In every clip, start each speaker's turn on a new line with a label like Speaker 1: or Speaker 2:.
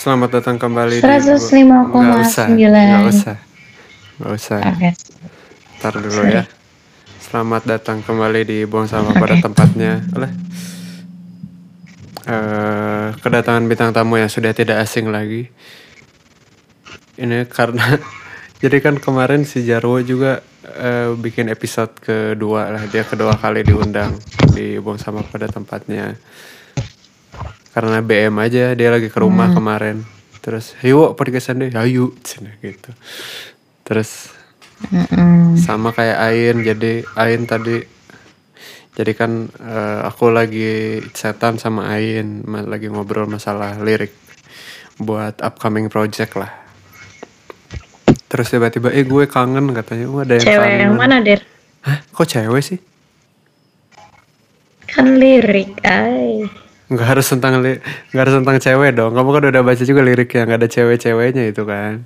Speaker 1: Selamat datang kembali
Speaker 2: 105,9.
Speaker 1: Nggak usah, nggak usah, nggak usah.
Speaker 2: Oke.
Speaker 1: Ntar dulu
Speaker 2: Sorry.
Speaker 1: ya. Selamat datang kembali di Buang Sama pada
Speaker 2: Oke.
Speaker 1: tempatnya. Oleh eh, kedatangan bintang tamu yang sudah tidak asing lagi. Ini karena jadi kan kemarin si Jarwo juga eh, bikin episode kedua lah. Dia kedua kali diundang di Buang Sama pada tempatnya. Karena BM aja dia lagi ke rumah
Speaker 2: Hmm.
Speaker 1: kemarin. Terus, "Ayo podcastan deh." "Ayo." Cina gitu. Terus
Speaker 2: Mm-mm.
Speaker 1: sama kayak Ain jadi Ain tadi jadi kan eh, aku lagi chatan sama Ain lagi ngobrol masalah lirik buat upcoming project lah terus tiba-tiba eh gue kangen katanya oh ada yang
Speaker 2: Cewek
Speaker 1: kangen
Speaker 2: yang mana, Der?
Speaker 1: Hah? kok cewek sih
Speaker 2: Kan lirik, ay.
Speaker 1: nggak harus tentang li- nggak harus tentang cewek dong kamu kan udah baca juga lirik yang nggak ada cewek-ceweknya itu kan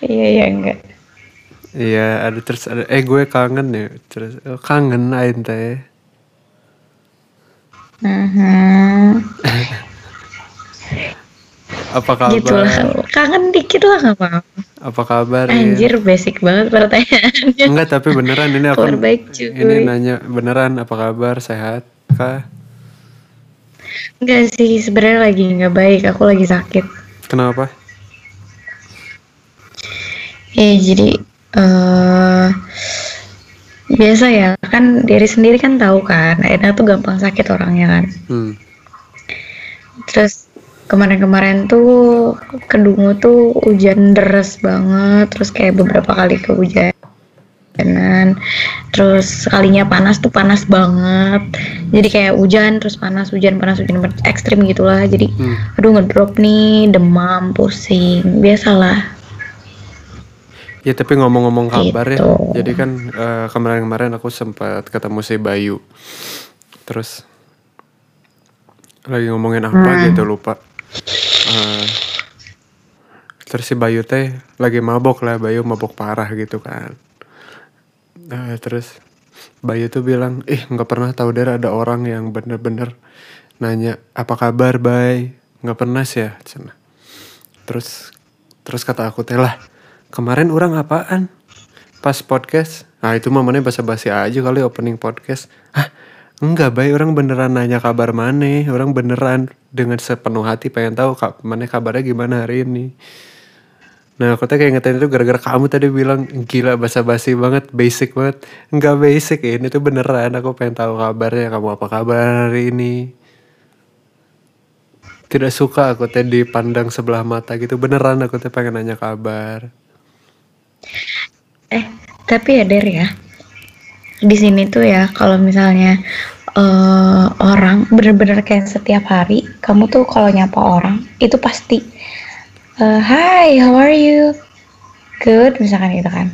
Speaker 2: Iya, iya, enggak.
Speaker 1: iya ada terus ada eh gue kangen ya terus oh, kangen Ain teh
Speaker 2: Mhm.
Speaker 1: apa kabar
Speaker 2: Gitu lah. Kangen dikit lah nggak apa-apa.
Speaker 1: apa kabar?
Speaker 2: Anjir, basic banget pertanyaannya.
Speaker 1: Enggak tapi beneran ini aku
Speaker 2: baik, cuy.
Speaker 1: ini nanya beneran apa kabar sehat kah
Speaker 2: Enggak sih, sebenarnya lagi nggak baik. Aku lagi sakit.
Speaker 1: kenapa
Speaker 2: Ya, jadi eh biasa ya kan diri sendiri kan tahu kan Aina tuh gampang sakit orangnya kan
Speaker 1: hmm.
Speaker 2: Terus kemarin-kemarin tuh kedungu tuh hujan deras banget, terus kayak beberapa kali kehujanan. Terus sekalinya panas tuh panas banget. Jadi kayak hujan terus panas, hujan panas, hujan ekstrim gitulah. Jadi
Speaker 1: Hmm.
Speaker 2: aduh ngedrop nih, demam, pusing, biasalah.
Speaker 1: ya tapi ngomong-ngomong kabar ya
Speaker 2: Gitu.
Speaker 1: jadi kan eh, kemarin-kemarin aku sempat ketemu si Bayu terus lagi ngomongin apa
Speaker 2: Hmm.
Speaker 1: gitu lupa Eh, terus si Bayu teh lagi mabok lah Bayu mabok parah gitu kan. Eh, terus Bayu tuh bilang ih nggak pernah tahu dari ada orang yang bener-bener nanya apa kabar Bay nggak pernah sih ya Cenah. terus terus kata aku teh lah kemarin orang apaan? Pas podcast? Nah itu mamanya basa-basi aja kali opening podcast. Ah enggak baik. Orang beneran nanya kabar mana? Orang beneran dengan sepenuh hati pengen tahu mana kabarnya gimana hari ini. Nah aku tuh kayak ngetain itu gara-gara kamu tadi bilang gila basa-basi banget basic banget. Enggak basic ini tuh beneran. Aku pengen tahu kabarnya. Kamu apa kabar hari ini? Tidak suka aku teh dipandang sebelah mata gitu. Beneran aku teh pengen nanya kabar.
Speaker 2: Eh, tapi ya Der ya. Di sini tuh ya kalau misalnya eh, orang bener-bener kayak setiap hari kamu tuh kalau nyapa orang itu pasti eh, Hi, how are you? Good, misalkan gitu kan.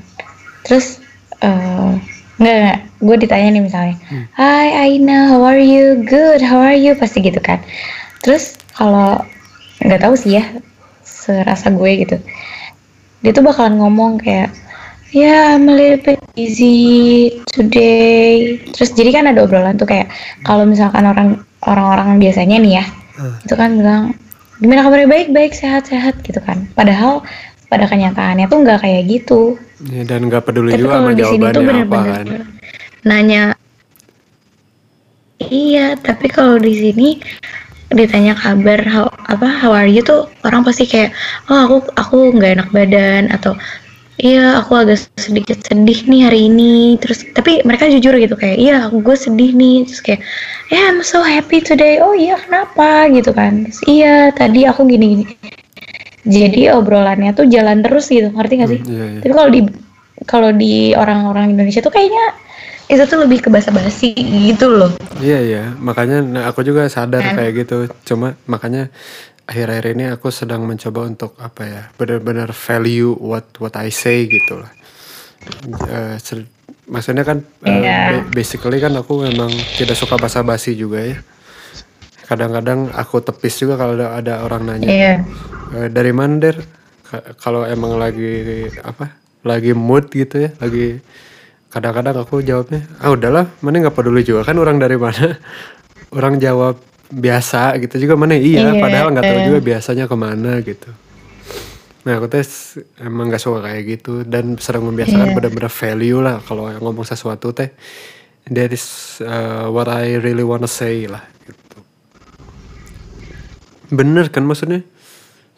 Speaker 2: Terus eh enggak, enggak, gue ditanya nih misalnya, Hi Aina, how are you? Good, how are you? Pasti gitu kan. Terus kalau nggak tahu sih ya, serasa gue gitu. Dia tuh bakalan ngomong kayak, ya I'm a little bit busy today. Terus jadi kan ada obrolan tuh kayak kalau misalkan orang orang-orang biasanya nih ya,
Speaker 1: Hmm.
Speaker 2: itu kan bilang gimana kabarnya baik baik sehat sehat gitu kan. Padahal pada kenyataannya tuh nggak kayak gitu.
Speaker 1: Ya, dan nggak peduli
Speaker 2: Tapi
Speaker 1: juga sama
Speaker 2: sini tuh
Speaker 1: jawabannya apa
Speaker 2: bener-bener
Speaker 1: kan.
Speaker 2: nanya. Iya, tapi kalau di sini ditanya kabar how, apa how are you tuh orang pasti kayak oh aku aku nggak enak badan atau iya aku agak sedikit sedih nih hari ini. Terus tapi mereka jujur gitu kayak iya gue sedih nih. Terus kayak yeah I'm so happy today. Oh iya kenapa? Gitu kan. Terus, iya tadi aku gini gini jadi obrolannya tuh jalan terus gitu ngerti gak sih?
Speaker 1: Hmm, iya, iya.
Speaker 2: tapi kalau di kalau di orang-orang Indonesia tuh kayaknya itu tuh lebih ke basa-basi gitu loh.
Speaker 1: Iya iya, makanya nah, aku juga sadar
Speaker 2: Kan?
Speaker 1: kayak gitu. Cuma makanya akhir-akhir ini aku sedang mencoba untuk apa ya, benar-benar value what what I say gitu lah. Ser- maksudnya kan eh,
Speaker 2: Iya.
Speaker 1: ba- basically kan aku memang tidak suka basa-basi juga ya. Kadang-kadang aku tepis juga kalau ada, ada orang nanya
Speaker 2: iya
Speaker 1: Eh, dari mana? Ka- Kalau emang lagi apa? Lagi mood gitu ya, lagi kadang-kadang aku jawabnya ah udahlah mana nggak peduli juga kan orang dari mana orang jawab biasa gitu juga mana iya
Speaker 2: Iya,
Speaker 1: padahal nggak tahu
Speaker 2: eh.
Speaker 1: juga biasanya ke mana gitu nah aku tes emang nggak suka kayak gitu dan sering membiasakan
Speaker 2: Iya.
Speaker 1: benar-benar value lah kalau ngomong sesuatu teh that is uh, what I really wanna say lah gitu bener kan maksudnya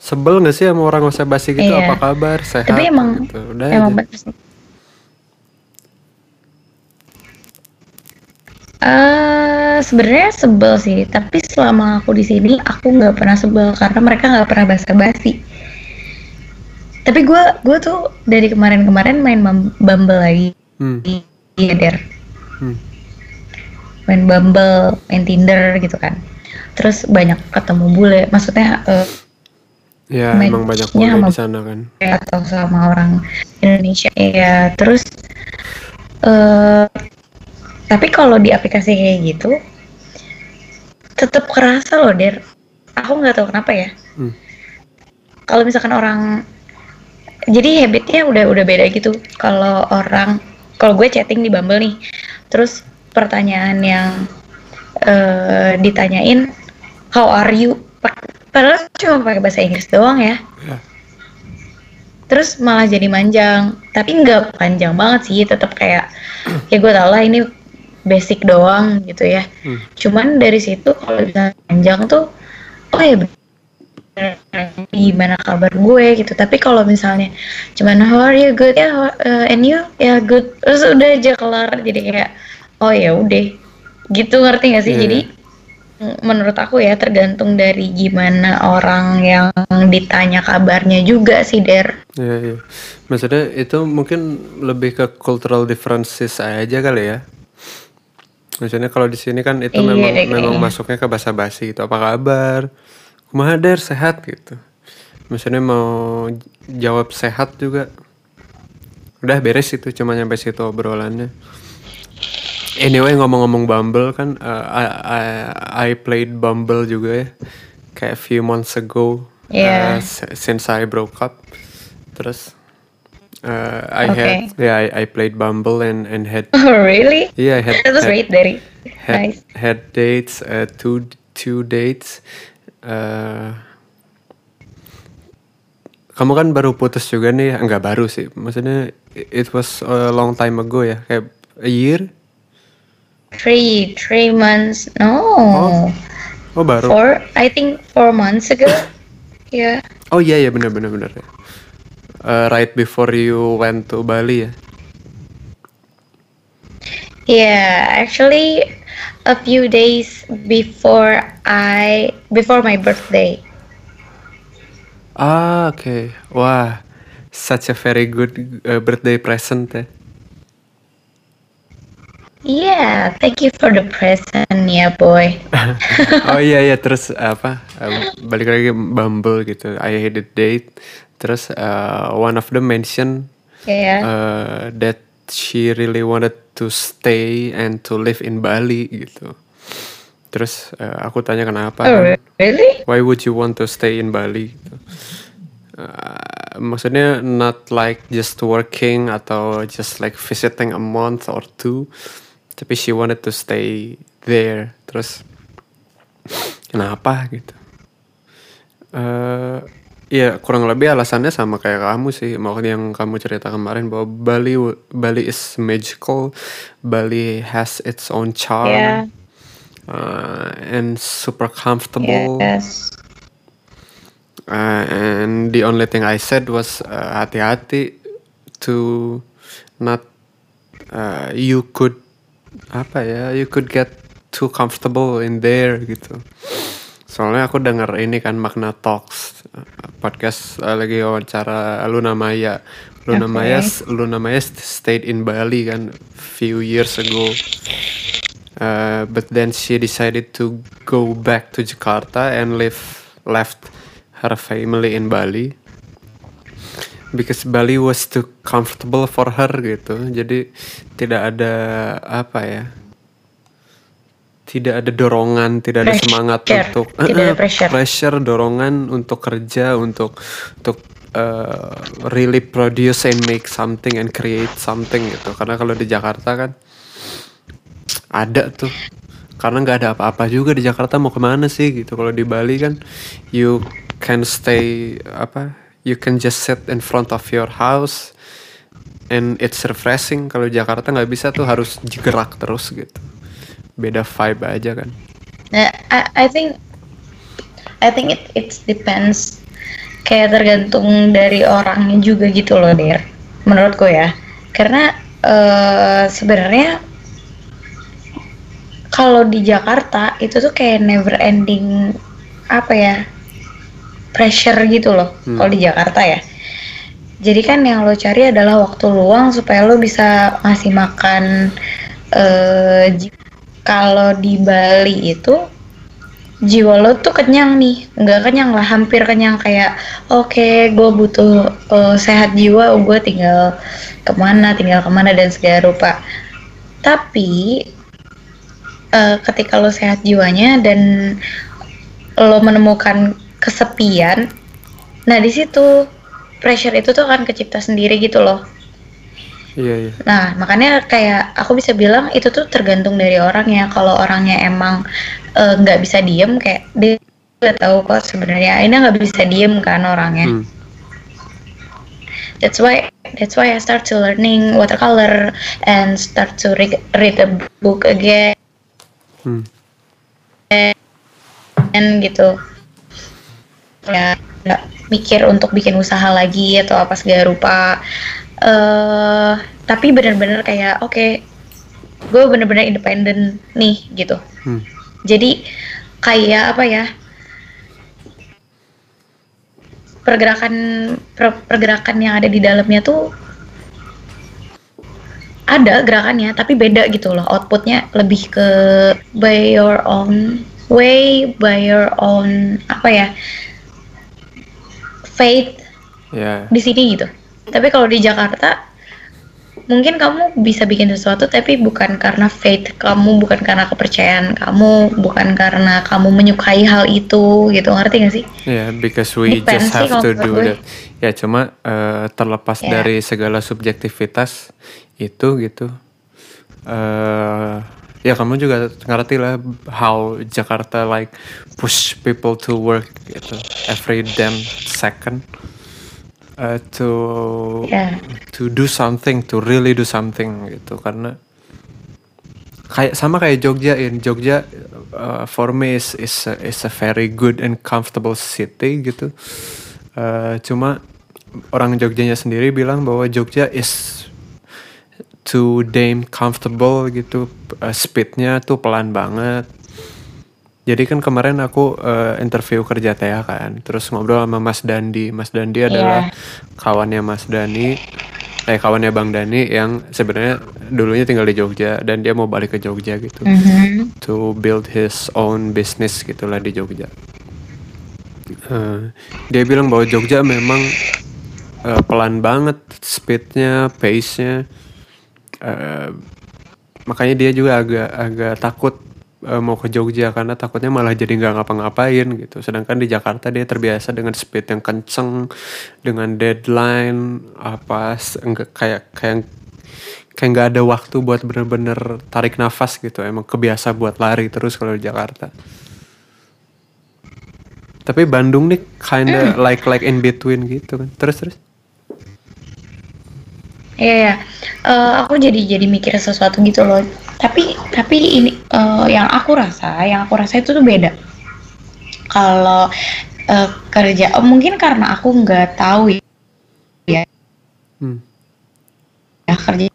Speaker 1: sebel gak sih sama orang usah basi gitu
Speaker 2: Iya.
Speaker 1: apa kabar sehat
Speaker 2: Tapi emang
Speaker 1: gitu. udah
Speaker 2: emang
Speaker 1: aja.
Speaker 2: Eh, sebenarnya sebel sih, tapi selama aku di sini aku nggak pernah sebel karena mereka nggak pernah basa-basi. Tapi gue gue tuh dari kemarin-kemarin main Bum- Bumble lagi,
Speaker 1: Hmm,
Speaker 2: iya der,
Speaker 1: hmm.
Speaker 2: main Bumble, main Tinder gitu kan. Terus banyak ketemu bule, maksudnya eh,
Speaker 1: Ya emang banyak bule
Speaker 2: sama-
Speaker 1: di sana kan.
Speaker 2: atau sama orang Indonesia ya terus eh tapi kalau di aplikasi kayak gitu tetap kerasa loh der. Aku nggak tahu kenapa ya.
Speaker 1: Hmm.
Speaker 2: kalau misalkan orang jadi habitnya udah udah beda gitu. Kalau orang kalau gue chatting di Bumble nih terus pertanyaan yang eh, ditanyain how are you? Padahal cuma pakai bahasa Inggris doang ya.
Speaker 1: Ya.
Speaker 2: terus malah jadi manjang. Tapi nggak panjang banget sih tetap kayak ya gue tau lah ini basic doang gitu ya
Speaker 1: Hmm.
Speaker 2: cuman dari situ kalau bisa panjang tuh oh ya gimana kabar gue gitu tapi kalau misalnya cuman how are you good ya how- uh, and you ya good terus udah aja kelar jadi kayak oh ya udah gitu ngerti gak sih
Speaker 1: Iya.
Speaker 2: jadi menurut aku ya tergantung dari gimana orang yang ditanya kabarnya juga sih der
Speaker 1: Iya, iya. Maksudnya itu mungkin lebih ke cultural differences aja kali ya. Maksudnya kalau di sini kan itu
Speaker 2: Iya,
Speaker 1: memang
Speaker 2: kayaknya.
Speaker 1: memang masuknya ke bahasa basi gitu. Apa kabar? Kumaha Der sehat gitu. Maksudnya mau jawab sehat juga. Udah beres itu cuma nyampe situ obrolannya. Anyway ngomong-ngomong Bumble kan uh, I, I, I played Bumble juga ya. Kayak few months ago.
Speaker 2: Iya.
Speaker 1: uh, since I broke up. Terus uh, I
Speaker 2: Okay.
Speaker 1: had yeah I, I played Bumble and and had
Speaker 2: oh really
Speaker 1: yeah I had
Speaker 2: that was
Speaker 1: had,
Speaker 2: great dari
Speaker 1: had,
Speaker 2: nice
Speaker 1: had dates uh, two two dates. Uh, kamu kan baru putus juga nih, enggak baru sih. Maksudnya it was a long time ago ya, kayak a year.
Speaker 2: three three months no
Speaker 1: Oh baru.
Speaker 2: four I think four months ago yeah
Speaker 1: Oh iya ya benar benar benar ya. Uh, right before you went to Bali ya.
Speaker 2: Yeah, actually, a few days before I before my birthday.
Speaker 1: Ah oke. Wah, such a very good uh, birthday present ya.
Speaker 2: Yeah, thank you for the present, yeah, boy.
Speaker 1: oh iya iya terus apa uh, balik lagi Bumble gitu. I had a date. Terus uh, one of them mention
Speaker 2: Yeah.
Speaker 1: uh, that she really wanted to stay and to live in Bali gitu. Terus uh, aku tanya kenapa?
Speaker 2: oh,
Speaker 1: kan.
Speaker 2: really?
Speaker 1: Why would you want to stay in Bali? Gitu. Uh, maksudnya not like just working atau just like visiting a month or two, tapi she wanted to stay there. Terus kenapa gitu? Uh, ya kurang lebih alasannya sama kayak kamu sih, makanya yang kamu cerita kemarin bahwa Bali Bali is magical, Bali has its own charm.
Speaker 2: Yeah.
Speaker 1: uh, and super comfortable.
Speaker 2: Yes.
Speaker 1: Uh, and the only thing I said was uh, hati-hati to not uh, you could apa ya you could get too comfortable in there gitu. Soalnya aku denger ini kan Magna Talks podcast uh, lagi wawancara Luna Maya. Luna
Speaker 2: Okay.
Speaker 1: Maya Luna Maya st- stayed in Bali kan few years ago. Uh, but then she decided to go back to Jakarta and live left her family in Bali because Bali was too comfortable for her gitu jadi tidak ada apa ya tidak ada dorongan tidak ada
Speaker 2: Pressure.
Speaker 1: semangat untuk
Speaker 2: Tidak ada
Speaker 1: eh,
Speaker 2: pressure.
Speaker 1: pressure dorongan untuk kerja untuk untuk uh, really produce and make something and create something gitu. Karena kalau di Jakarta kan ada tuh. Karena nggak ada apa-apa juga di Jakarta mau ke mana sih gitu. Kalau di Bali kan you can stay apa you can just sit in front of your house and it's refreshing. Kalau Jakarta nggak bisa tuh harus gerak terus gitu beda vibe aja kan
Speaker 2: Nah, I, I think I think it it depends kayak tergantung dari orangnya juga gitu loh, Der. Menurutku ya. Karena eh, sebenarnya kalau di Jakarta itu tuh kayak never ending apa ya? pressure gitu loh
Speaker 1: Hmm.
Speaker 2: kalau di Jakarta ya. Jadi kan yang lo cari adalah waktu luang supaya lo bisa ngasih makan ji- kalau di Bali itu jiwa lo tuh kenyang nih. Nggak kenyang lah hampir kenyang. Kayak oke gue butuh eh, sehat jiwa gue tinggal ke mana tinggal ke mana dan segala rupa. Tapi eh, ketika lo sehat jiwanya dan lo menemukan kesepian nah di situ pressure itu tuh akan kecipta sendiri gitu loh
Speaker 1: iya iya
Speaker 2: Nah, makanya kayak aku bisa bilang itu tuh tergantung dari orangnya. Kalau orangnya emang eh, nggak bisa diem, kayak dia udah tahu kok sebenarnya ini nggak bisa diem kan orangnya.
Speaker 1: Hmm.
Speaker 2: That's why that's why I start to learning watercolor and start to read, read a book again
Speaker 1: Hmm.
Speaker 2: gitu. Ya, nggak mikir untuk bikin usaha lagi atau apa segala rupa. Eh tapi benar-benar kayak oke, gue bener-bener independen nih gitu.
Speaker 1: Hmm.
Speaker 2: Jadi kayak apa ya? Pergerakan per- pergerakan yang ada di dalamnya tuh ada gerakannya tapi beda gitu loh. Outputnya lebih ke by your own way, by your own apa ya? Faith
Speaker 1: ya
Speaker 2: di sini gitu. Tapi kalau di Jakarta mungkin kamu bisa bikin sesuatu tapi bukan karena faith kamu, bukan karena kepercayaan kamu, bukan karena kamu menyukai hal itu gitu. Ngerti gak sih?
Speaker 1: Ya, because we
Speaker 2: Depends
Speaker 1: just have to do that. Ya, cuma eh, terlepas
Speaker 2: Ya.
Speaker 1: dari segala subjektivitas itu gitu. eh ya kamu juga ngerti lah how Jakarta like push people to work gitu every damn second eh, to
Speaker 2: Ya.
Speaker 1: to do something, to really do something gitu. Karena kayak sama kayak Jogja in Jogja uh, for me is is a, is a very good and comfortable city gitu. Uh, cuma orang Jogjanya sendiri bilang bahwa Jogja is too damn comfortable gitu. Uh, speednya tuh pelan banget jadi kan kemarin aku uh, interview kerja Tea kan terus ngobrol sama Mas Dandi Mas Dandi adalah kawannya Mas Dani eh kawannya Bang Dani yang sebenarnya dulunya tinggal di Jogja dan dia mau balik ke Jogja gitu
Speaker 2: Mhm.
Speaker 1: to build his own business gitulah di Jogja. Eh, dia bilang bahwa Jogja memang eh, pelan banget speednya, pace-nya. Eh, makanya dia juga agak agak takut eh, mau ke Jogja karena takutnya malah jadi nggak ngapa-ngapain gitu. Sedangkan di Jakarta dia terbiasa dengan speed yang kenceng, dengan deadline apa enggak kayak kayak kayak nggak ada waktu buat bener-bener tarik nafas gitu. Emang kebiasa buat lari terus kalau di Jakarta. Tapi Bandung nih kinda like like in between gitu kan. Terus terus.
Speaker 2: Iya, ya. Eh, aku jadi jadi mikir sesuatu gitu loh. Tapi tapi ini eh, yang aku rasa, yang aku rasa itu tuh beda. Kalau eh, kerja, oh, mungkin karena aku nggak tahu ya,
Speaker 1: Hmm.
Speaker 2: ya kerja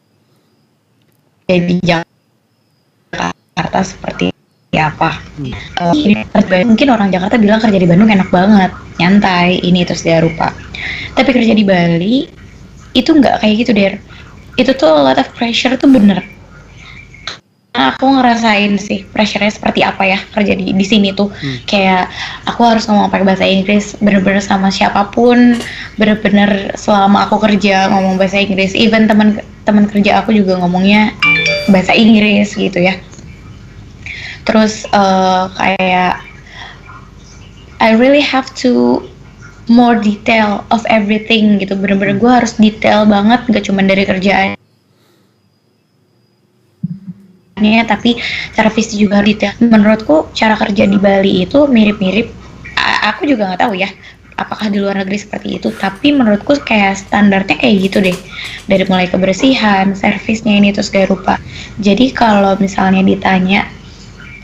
Speaker 2: di Jakarta seperti apa. Eh, ini kerja- mungkin orang Jakarta bilang kerja di Bandung enak banget, nyantai, ini terus dia rupa. Tapi kerja di Bali itu nggak kayak gitu der. Itu tuh a lot of pressure tuh bener. Aku ngerasain sih pressure-nya seperti apa ya kerja di di sini tuh. Kayak aku harus ngomong pakai bahasa Inggris bener-bener sama siapa pun bener-bener selama aku kerja ngomong bahasa Inggris. Even teman teman kerja aku juga ngomongnya bahasa Inggris gitu ya. Terus eh, kayak I really have to more detail of everything gitu. Bener-bener gue harus detail banget gak cuma dari kerjaan tapi cara fisik juga detail. Menurutku cara kerja di Bali itu mirip-mirip. Aku juga nggak tahu ya apakah di luar negeri seperti itu. Tapi menurutku kayak standarnya kayak gitu deh. Dari mulai kebersihan, servisnya ini terus kayak rupa. Jadi kalau misalnya ditanya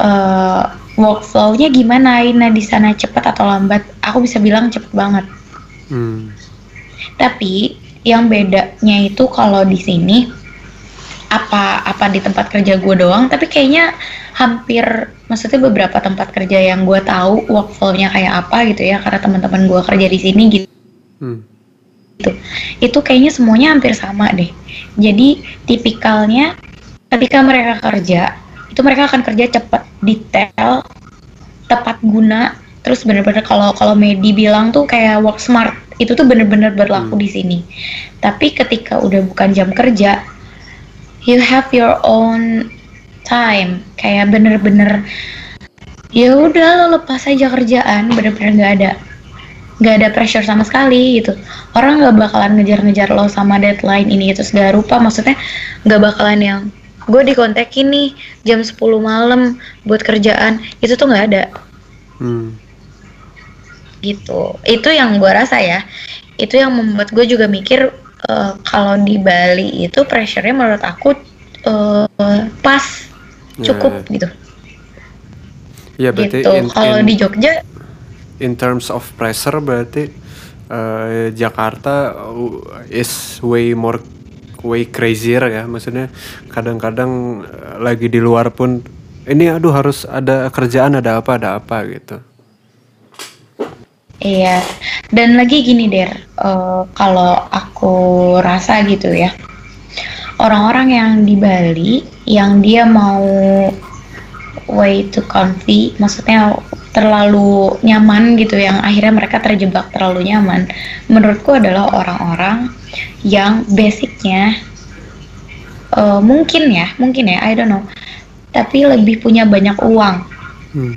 Speaker 2: eh, workflow-nya gimana Ina di sana cepat atau lambat, aku bisa bilang cepet banget.
Speaker 1: Hmm.
Speaker 2: Tapi yang bedanya itu kalau di sini apa apa di tempat kerja gue doang, tapi kayaknya hampir maksudnya beberapa tempat kerja yang gue tahu workflow-nya kayak apa gitu ya, karena teman-teman gue kerja di sini gitu.
Speaker 1: Hmm.
Speaker 2: Itu kayaknya semuanya hampir sama deh. Jadi tipikalnya ketika mereka kerja, itu mereka akan kerja cepat, detail, tepat guna, terus bener-bener kalau kalau Medi bilang tuh kayak work smart, itu tuh bener-bener berlaku
Speaker 1: Hmm.
Speaker 2: di sini. Tapi ketika udah bukan jam kerja, you have your own time, kayak bener-bener ya udah lo lepas aja kerjaan, bener-bener nggak ada nggak ada pressure sama sekali gitu. Orang nggak bakalan ngejar-ngejar lo sama deadline ini itu segala rupa, maksudnya nggak bakalan yang gue dikontekin nih jam 10 malam buat kerjaan. Itu tuh nggak ada.
Speaker 1: Hmm.
Speaker 2: gitu. Itu yang gue rasa ya. Itu yang membuat gue juga mikir eh, kalau di Bali itu pressure-nya menurut aku eh, pas cukup gitu.
Speaker 1: Ya berarti
Speaker 2: gitu. kalau di Jogja?
Speaker 1: in terms of pressure berarti eh, Jakarta uh, is way more way crazier ya. Maksudnya kadang-kadang lagi di luar pun ini aduh harus ada kerjaan ada apa ada apa gitu
Speaker 2: Iya, dan lagi gini Der, eh, kalau aku rasa gitu ya, orang-orang yang di Bali, yang dia mau way to comfy, maksudnya terlalu nyaman gitu, yang akhirnya mereka terjebak terlalu nyaman, menurutku adalah orang-orang yang basicnya eh, mungkin ya, mungkin ya, I don't know, tapi lebih punya banyak uang.
Speaker 1: Hmm.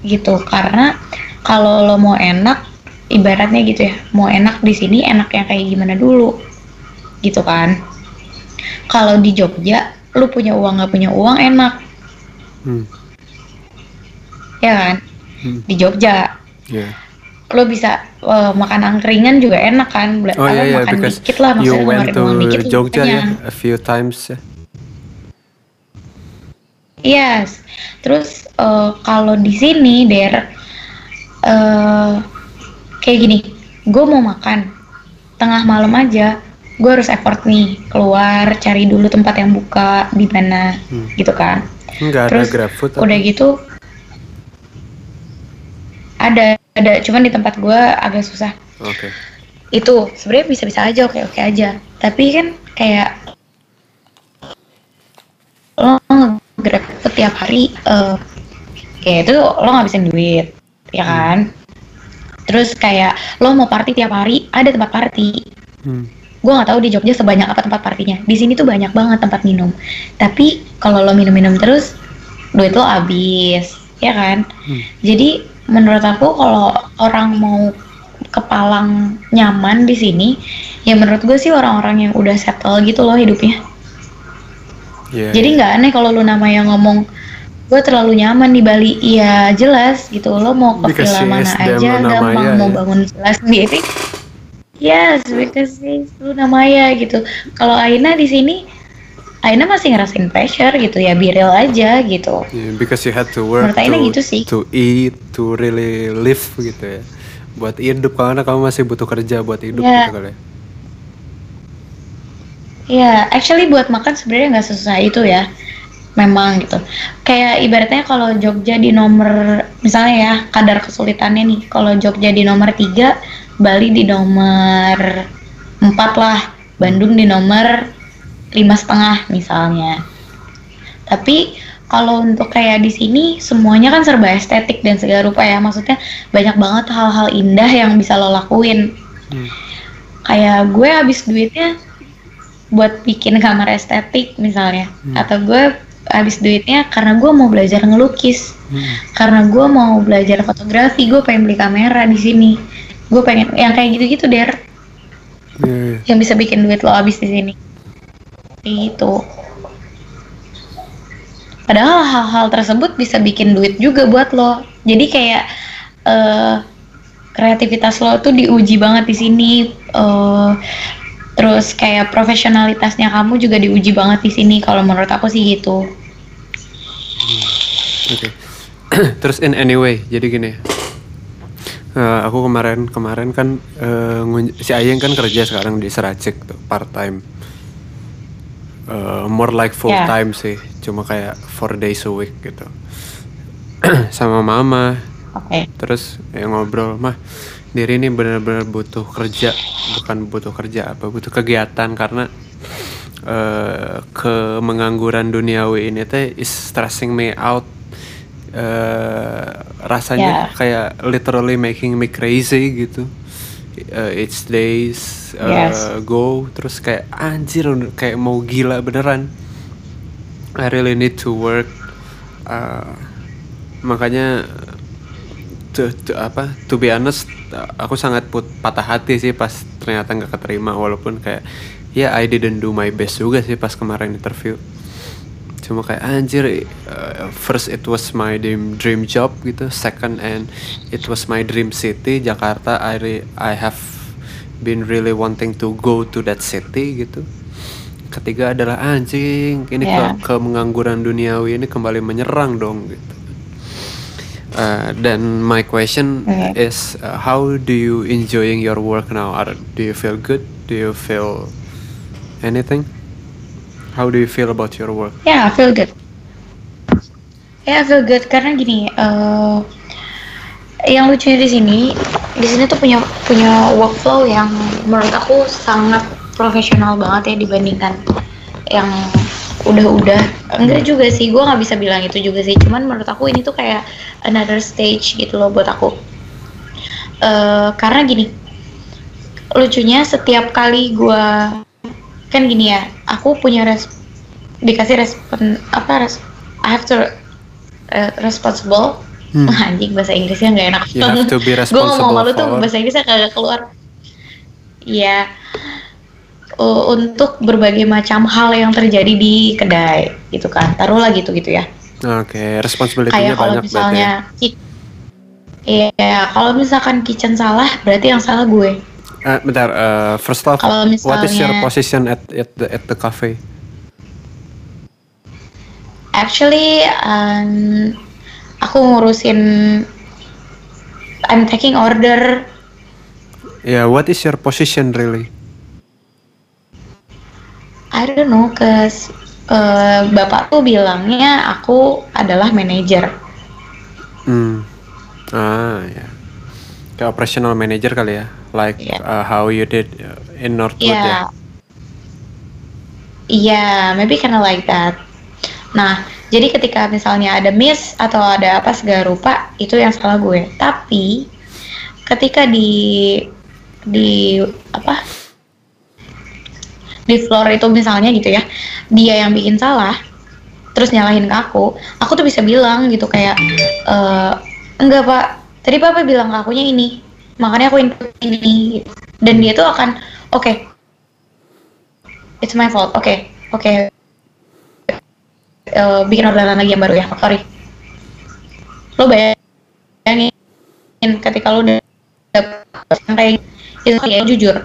Speaker 2: Gitu karena kalau lo mau enak ibaratnya gitu ya mau enak di sini enaknya kayak gimana dulu gitu kan kalau di Jogja lu punya uang nggak punya uang enak
Speaker 1: Hmm.
Speaker 2: ya kan
Speaker 1: Hmm.
Speaker 2: di Jogja
Speaker 1: Yeah.
Speaker 2: lo bisa eh, makan angkringan juga enak kan
Speaker 1: Oh
Speaker 2: apa,
Speaker 1: iya iya
Speaker 2: makan dikit lah
Speaker 1: you
Speaker 2: maksudnya
Speaker 1: went
Speaker 2: ngeluarin
Speaker 1: to
Speaker 2: uang dikit
Speaker 1: Jogja ya
Speaker 2: kenyang.
Speaker 1: a few times ya.
Speaker 2: Yes. Terus eh, kalau di sini der eh kayak gini, gue mau makan tengah malam aja, gue harus effort nih keluar cari dulu tempat yang buka di mana
Speaker 1: Hmm.
Speaker 2: gitu kan.
Speaker 1: Enggak ada
Speaker 2: Terus
Speaker 1: GrabFood apa?
Speaker 2: udah gitu ada ada cuman di tempat gue agak susah
Speaker 1: Oke.
Speaker 2: itu sebenarnya bisa-bisa aja oke-oke aja tapi kan kayak lo grab setiap hari eh kayak itu lo ngabisin duit ya kan? Terus kayak lo mau party tiap hari ada tempat party.
Speaker 1: Hmm.
Speaker 2: gue nggak tahu di Jogja sebanyak apa tempat partinya. Di sini tuh banyak banget tempat minum. Tapi kalau lo minum-minum terus duit lo habis ya kan?
Speaker 1: Hmm.
Speaker 2: jadi menurut aku kalau orang mau kepalang nyaman di sini ya menurut gue sih orang-orang yang udah settle gitu loh hidupnya
Speaker 1: Yeah,
Speaker 2: jadi
Speaker 1: yeah.
Speaker 2: nggak aneh kalau lu namanya ngomong gue terlalu nyaman di Bali iya jelas gitu lo mau ke
Speaker 1: Because
Speaker 2: villa mana aja gampang mau
Speaker 1: ya.
Speaker 2: bangun villa sendiri yes because she's Luna Maya gitu kalau Aina di sini Aina masih ngerasain pressure gitu ya be real aja gitu
Speaker 1: Yeah, because you had to work
Speaker 2: Menurut Aina
Speaker 1: to,
Speaker 2: gitu sih.
Speaker 1: to eat, to really live gitu ya. Buat hidup karena kamu masih butuh kerja buat hidup
Speaker 2: Yeah.
Speaker 1: gitu kali. ya.
Speaker 2: Ya, actually buat makan sebenarnya nggak sesusah itu ya. Memang gitu. Kayak ibaratnya kalau Jogja di nomor, misalnya ya kadar kesulitannya nih. Kalau Jogja di nomor 3, Bali di nomor 4 lah. Bandung di nomor lima setengah misalnya. Tapi kalau untuk kayak di sini semuanya kan serba estetik dan segala rupa ya. Maksudnya banyak banget hal-hal indah yang bisa lo lakuin.
Speaker 1: Hmm.
Speaker 2: Kayak gue habis duitnya buat bikin kamar estetik misalnya.
Speaker 1: Hmm.
Speaker 2: atau gue habis duitnya karena gue mau belajar ngelukis. Karena gue mau belajar fotografi gue pengen beli kamera di sini. Gue pengen yang kayak gitu-gitu der.
Speaker 1: Iya, iya.
Speaker 2: yang bisa bikin duit lo habis di sini. Itu. Padahal hal-hal tersebut bisa bikin duit juga buat lo. Jadi kayak eh, kreativitas lo tuh diuji banget di sini. Eh, terus kayak profesionalitasnya kamu juga diuji banget di sini kalau menurut aku sih gitu
Speaker 1: Oke. Terus in anyway, jadi gini. Eh, aku kemarin kemarin kan ngun- si Ayeng kan kerja sekarang di Seracik tuh part time. Eh, more like full
Speaker 2: Ya.
Speaker 1: time sih, cuma kayak four days a week gitu. Sama mama,
Speaker 2: oke
Speaker 1: terus ya ngobrol mah diri ini benar-benar butuh kerja bukan butuh kerja apa butuh kegiatan karena eh ke mengangguran duniawi ini teh is stressing me out eh rasanya
Speaker 2: Ya.
Speaker 1: kayak literally making me crazy gitu Eh, each days eh,
Speaker 2: Yes.
Speaker 1: go terus kayak anjir kayak mau gila beneran I really need to work Uh, makanya to, to- apa to be honest uh, aku sangat put, patah hati sih pas ternyata nggak keterima walaupun kayak ya I didn't do my best juga sih pas kemarin interview. Cuma kayak anjir uh, first it was my dream dream job gitu second and it was my dream city Jakarta I re- I have been really wanting to go to that city gitu. Ketiga adalah anjing ini
Speaker 2: Ya.
Speaker 1: ke, ke mengangguran duniawi ini kembali menyerang dong gitu Uh, then my question
Speaker 2: Oke.
Speaker 1: is uh, how do you enjoying your work now? Are, do you feel good? Do you feel anything? How do you feel about your work?
Speaker 2: Ya, I feel good. Ya, I feel good. Karena gini, eh yang lucunya di sini, di sini tuh punya punya workflow yang menurut aku sangat profesional banget ya dibandingkan yang udah-udah. Enggak juga sih, gue nggak bisa bilang itu juga sih. Cuman menurut aku ini tuh kayak another stage gitu loh buat aku. eh karena gini, lucunya setiap kali gue kan gini ya, aku punya res dikasih respon apa res I have to uh, responsible
Speaker 1: Hmm.
Speaker 2: anjing bahasa Inggrisnya nggak enak gue ngomong malu tuh bahasa Inggrisnya kagak keluar Iya Uh, untuk berbagai macam hal yang terjadi di kedai gitu kan taruhlah gitu gitu ya
Speaker 1: oke responsibility-nya
Speaker 2: kayak kalau
Speaker 1: banyak ya.
Speaker 2: misalnya Iya, kalau misalkan kitchen salah, berarti yang salah gue.
Speaker 1: Eh, bentar uh, first off
Speaker 2: Kalau
Speaker 1: what is your
Speaker 2: misalnya-
Speaker 1: position at at the at the cafe
Speaker 2: Actually, um, aku ngurusin, I'm taking order.
Speaker 1: yeah what is your position really
Speaker 2: I don't know, cause uh, bapak tuh bilangnya aku adalah manajer.
Speaker 1: Hmm. Ah, ya. Kayak operational manager kali ya. Like
Speaker 2: Iya.
Speaker 1: uh, how you did uh, in Northwood
Speaker 2: Iya.
Speaker 1: ya.
Speaker 2: Iya, maybe kinda like that. Nah, jadi ketika misalnya ada miss atau ada apa segala rupa, itu yang salah gue. Tapi ketika di di apa di floor itu misalnya gitu ya, dia yang bikin salah, terus nyalahin ke aku, aku tuh bisa bilang gitu kayak eh enggak pak, tadi papa bilang ke akunya ini, makanya aku input ini, dan dia tuh akan oke it's my fault. Oke, oke. Eh, bikin orderan lagi yang baru ya. Sorry. Lo bayangin ketika lo udah kayak itu kayak jujur.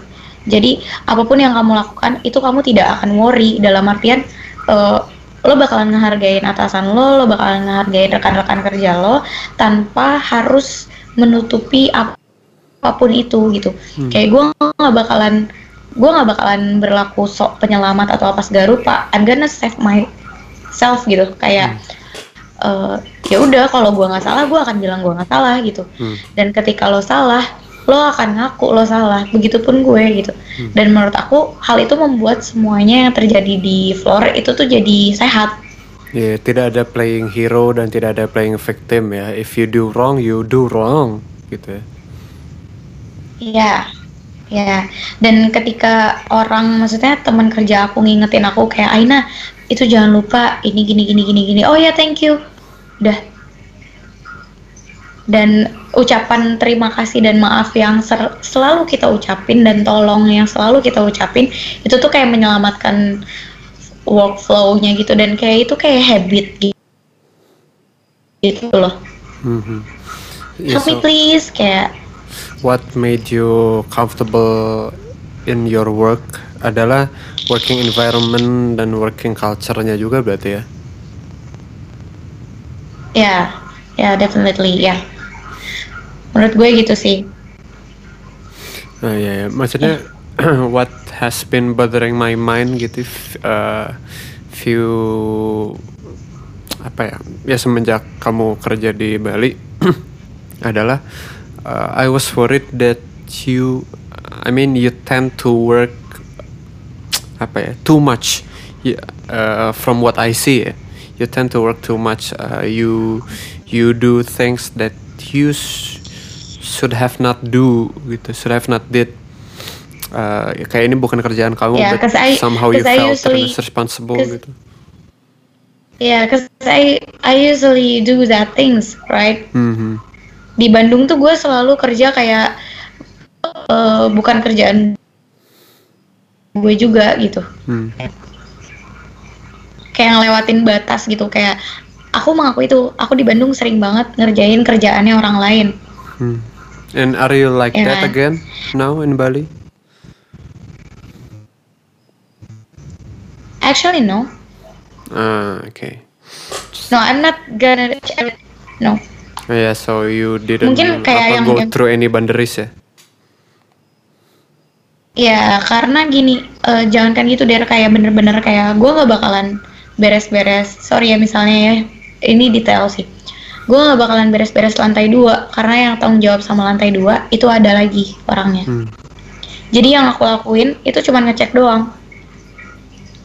Speaker 2: Jadi apa pun yang kamu lakukan itu kamu tidak akan worry dalam artian eh, lo bakalan ngehargain atasan lo, lo bakalan ngehargain rekan-rekan kerja lo tanpa harus menutupi ap- apa pun itu gitu.
Speaker 1: Hmm.
Speaker 2: Kayak gue nggak bakalan gue nggak bakalan berlaku sok penyelamat atau apa segala rupa. I'm gonna save myself gitu. Kayak eh, ya udah kalau gue nggak salah gue akan bilang gue nggak salah gitu.
Speaker 1: Hmm.
Speaker 2: Dan ketika lo salah lo akan ngaku lo salah. Begitupun gue gitu.
Speaker 1: Hmm.
Speaker 2: Dan menurut aku hal itu membuat semuanya yang terjadi di floor itu tuh jadi sehat.
Speaker 1: Ya, tidak ada playing hero dan tidak ada playing victim ya. If you do wrong, you do wrong gitu ya.
Speaker 2: Iya, ya. Dan ketika orang, maksudnya teman kerja aku ngingetin aku kayak Aina, itu jangan lupa ini gini gini gini gini. Oh ya, thank you. Udah. Dan ucapan terima kasih dan maaf yang ser- selalu kita ucapin dan tolong yang selalu kita ucapin itu tuh kayak menyelamatkan workflow-nya gitu dan kayak itu kayak habit gitu, gitu loh
Speaker 1: Mhm. Yeah,
Speaker 2: help me
Speaker 1: so
Speaker 2: please kayak
Speaker 1: what made you comfortable in your work adalah working environment dan working culture-nya juga berarti ya.
Speaker 2: ya ya definitely ya menurut gue gitu sih.
Speaker 1: Nah, ya, ya. maksudnya what has been bothering my mind gitu uh, few apa ya ya semenjak kamu kerja di Bali adalah uh, I was worried that you I mean you tend to work apa ya too much uh, from what I see ya. You tend to work too much uh, you you do things that you should have not do gitu should have not did uh, ya kayak ini bukan kerjaan kamu
Speaker 2: Yeah,
Speaker 1: but
Speaker 2: I-
Speaker 1: somehow you
Speaker 2: I
Speaker 1: felt
Speaker 2: usually-
Speaker 1: responsible
Speaker 2: 'cause-
Speaker 1: gitu
Speaker 2: ya cause I I usually do that things right
Speaker 1: Mhm.
Speaker 2: di Bandung tuh gue selalu kerja kayak eh, bukan kerjaan gue juga gitu
Speaker 1: Hmm.
Speaker 2: kayak ngelewatin batas gitu kayak aku mengaku itu aku di Bandung sering banget ngerjain kerjaannya orang lain
Speaker 1: Hmm. And are you like
Speaker 2: Ya
Speaker 1: that again now in Bali?
Speaker 2: Actually no.
Speaker 1: Ah okay.
Speaker 2: No I'm not gonna no.
Speaker 1: Oh, yeah so you didn't
Speaker 2: Mungkin kayak
Speaker 1: apa,
Speaker 2: yang-
Speaker 1: go
Speaker 2: yang-
Speaker 1: through any boundaries ya?
Speaker 2: Ya karena gini eh, jangankan gitu der kayak bener-bener kayak gue nggak bakalan beres-beres. Sorry ya misalnya ya ini detail sih gue nggak bakalan beres-beres lantai dua karena yang tanggung jawab sama lantai dua itu ada lagi orangnya
Speaker 1: Hmm.
Speaker 2: Jadi yang aku lakuin itu cuma ngecek doang.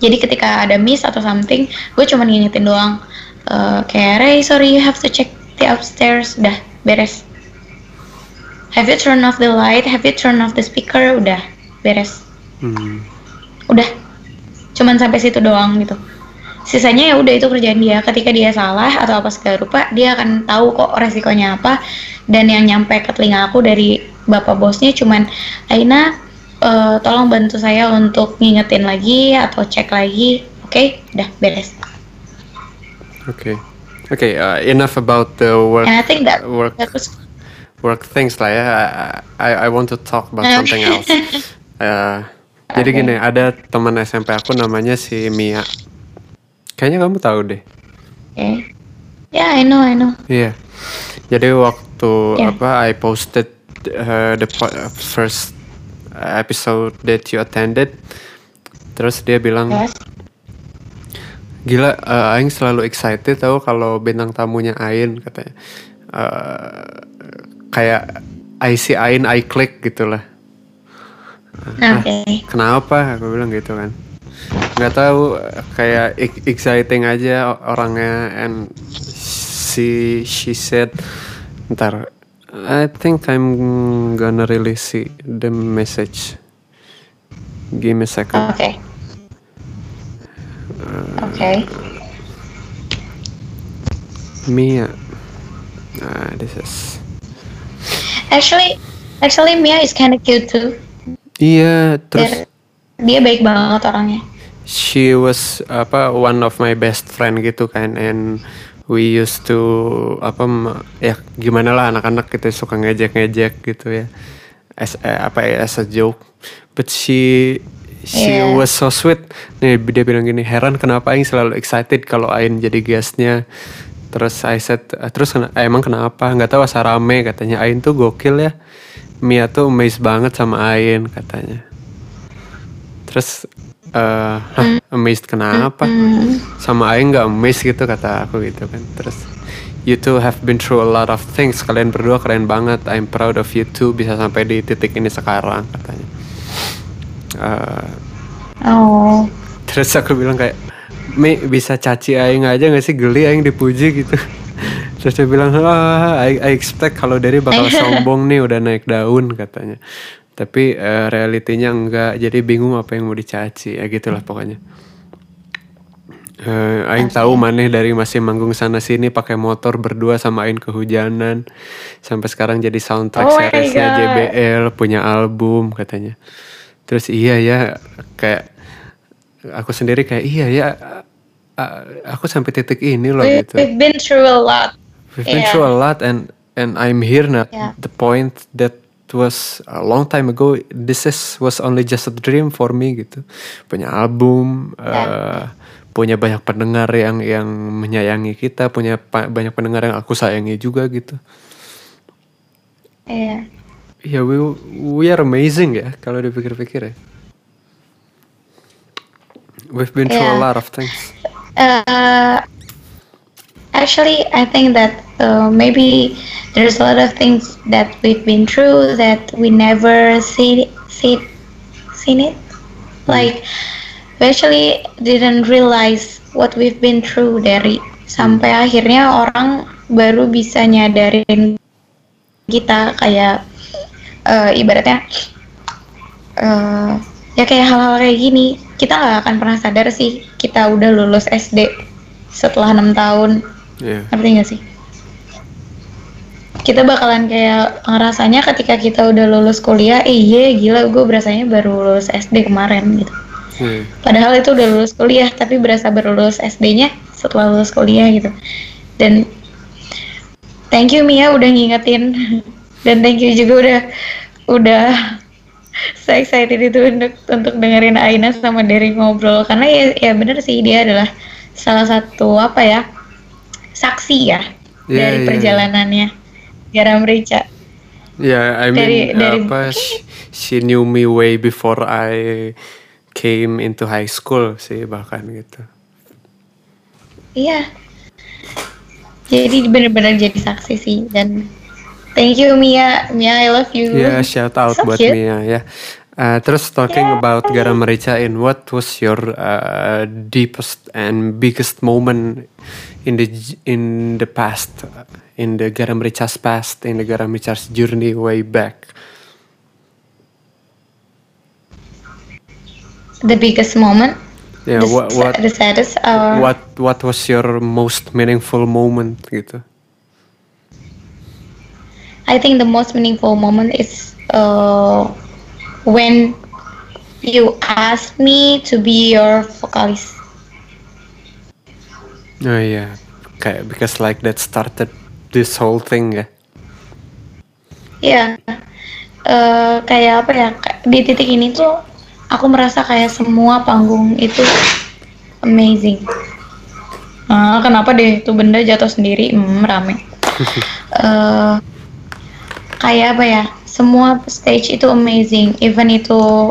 Speaker 2: Jadi ketika ada miss atau something, gue cuma ngingetin doang. Eh, kayak Ray, sorry you have to check the upstairs. Udah, beres. Have you turn off the light? Have you turn off the speaker? Udah, beres.
Speaker 1: Hmm.
Speaker 2: Udah. Cuman sampai situ doang gitu. Sisanya ya udah itu kerjaan dia. Ketika dia salah atau apa segala rupa, dia akan tahu kok resikonya apa. Dan yang nyampe ke telinga aku dari bapak bosnya cuman, Aina, eh, tolong bantu saya untuk ngingetin lagi atau cek lagi. Oke, udah beres.
Speaker 1: okay okay uh, enough about the work
Speaker 2: And I think that
Speaker 1: work
Speaker 2: that was
Speaker 1: work things lah ya. I, I want to talk about
Speaker 2: Uh.
Speaker 1: something else. Uh, Jadi gini, ada teman SMP aku namanya si Mia. Kayaknya kamu tahu deh.
Speaker 2: okay. Yeah, I know, I know.
Speaker 1: Iya. Jadi waktu
Speaker 2: Yeah.
Speaker 1: apa I posted uh, the po- first episode that you attended. Terus dia bilang,
Speaker 2: Yes.
Speaker 1: gila, uh, Aing selalu excited tahu kalau bintang tamunya Ain katanya. Uh, kayak I see Ain, I click gitu lah.
Speaker 2: Oke.
Speaker 1: Kenapa? Aku bilang gitu kan. Nggak tahu kayak ex- exciting aja orangnya and she she said ntar I think I'm gonna release see the message. Give me a second.
Speaker 2: Oke. Oke.
Speaker 1: Mia. Ah, this is.
Speaker 2: Actually, actually Mia is kind of cute too.
Speaker 1: Iya, terus
Speaker 2: Dia, dia baik banget orangnya.
Speaker 1: She was apa one of my best friend gitu kan. And we used to apa ya gimana lah anak-anak kita suka ngejek-ngejek gitu ya. As eh, apa ya as a joke. But she she
Speaker 2: Yeah.
Speaker 1: was so sweet. Nih dia bilang gini heran kenapa Aing selalu excited kalau Ain jadi guestnya? Terus I said "Eh, terus eh, emang kenapa? Nggak tahu asa rame katanya. Ain tuh gokil ya. Mia tuh amazed banget sama Ain katanya. Terus eh hah, amazed kenapa? Sama Aing nggak amazed gitu kata aku gitu kan. Terus you two have been through a lot of things. Kalian berdua keren banget. I'm proud of you two bisa sampai di titik ini sekarang katanya. Eh,
Speaker 2: Oh.
Speaker 1: terus aku bilang kayak Mi bisa caci Aing aja gak sih? Geli Aing dipuji gitu. Terus dia bilang ah I, I expect kalau dari bakal sombong nih udah naik daun katanya tapi eh, realitinya enggak jadi bingung apa yang mau dicaci ya gitulah pokoknya Eh, Aing tahu maneh dari masih manggung sana sini pakai motor berdua sama Aing kehujanan sampai sekarang jadi soundtrack
Speaker 2: Oh
Speaker 1: seriesnya. JBL punya album katanya. Terus iya ya kayak aku sendiri kayak iya ya aku sampai titik ini loh
Speaker 2: We,
Speaker 1: gitu.
Speaker 2: we've been through a lot.
Speaker 1: We've been
Speaker 2: Yeah.
Speaker 1: through a lot and and I'm here now.
Speaker 2: Yeah.
Speaker 1: The point that was a long time ago. This is was only just a dream for me gitu. Punya album,
Speaker 2: Yeah.
Speaker 1: eh, punya banyak pendengar yang yang menyayangi kita, punya pa- banyak pendengar yang aku sayangi juga gitu.
Speaker 2: Iya.
Speaker 1: Ya we we are amazing ya kalau dipikir-pikir ya. We've been through a
Speaker 2: Yeah.
Speaker 1: lot of things.
Speaker 2: Uh, actually, I think that uh, maybe there's a lot of things that we've been through that we never see see seen it. Like we actually didn't realize what we've been through dari sampai akhirnya orang baru bisa nyadarin kita kayak eh, ibaratnya eh, ya kayak hal-hal kayak gini. Kita nggak akan pernah sadar sih kita udah lulus SD setelah enam tahun
Speaker 1: Ya.
Speaker 2: ngerti nggak sih? Kita bakalan kayak ngerasanya ketika kita udah lulus kuliah eh, iya gila gue berasanya baru lulus SD kemarin gitu.
Speaker 1: Ya.
Speaker 2: padahal itu udah lulus kuliah tapi berasa baru lulus SD-nya setelah lulus kuliah gitu. Dan thank you Mia udah ngingetin. Dan thank you juga udah udah saya excited itu untuk untuk dengerin Aina sama Derry ngobrol. Karena ya ya bener sih dia adalah salah satu apa ya saksi ya
Speaker 1: Iya,
Speaker 2: dari
Speaker 1: iya,
Speaker 2: perjalanannya Garam Rica
Speaker 1: Ya, I mean
Speaker 2: Dari- dari-
Speaker 1: apa she, she knew me way before I came into high school sih bahkan gitu.
Speaker 2: Iya. Jadi bener-bener jadi saksi sih dan thank you Mia, Mia I love you.
Speaker 1: Ya, shout out
Speaker 2: So
Speaker 1: buat
Speaker 2: cute.
Speaker 1: Mia ya. Uh, terus talking about Garam Merica in what was your uh, deepest and biggest moment in the in the past in the Garam Merica's past in the Garam Merica's journey way back?
Speaker 2: The biggest moment,
Speaker 1: Ya,
Speaker 2: the,
Speaker 1: what what
Speaker 2: the saddest, uh,
Speaker 1: what what was your most meaningful moment gitu?
Speaker 2: I think the most meaningful moment is uh, when you asked me to be your vocalist.
Speaker 1: Oh iya, kayak because like that started this whole thing ya.
Speaker 2: Iya, Eh, kayak apa ya? Di titik ini tuh aku merasa kayak semua panggung itu amazing. Ah, kenapa deh tuh benda jatuh sendiri? Hmm, rame. Eh, kayak apa ya? Semua stage itu amazing. Even itu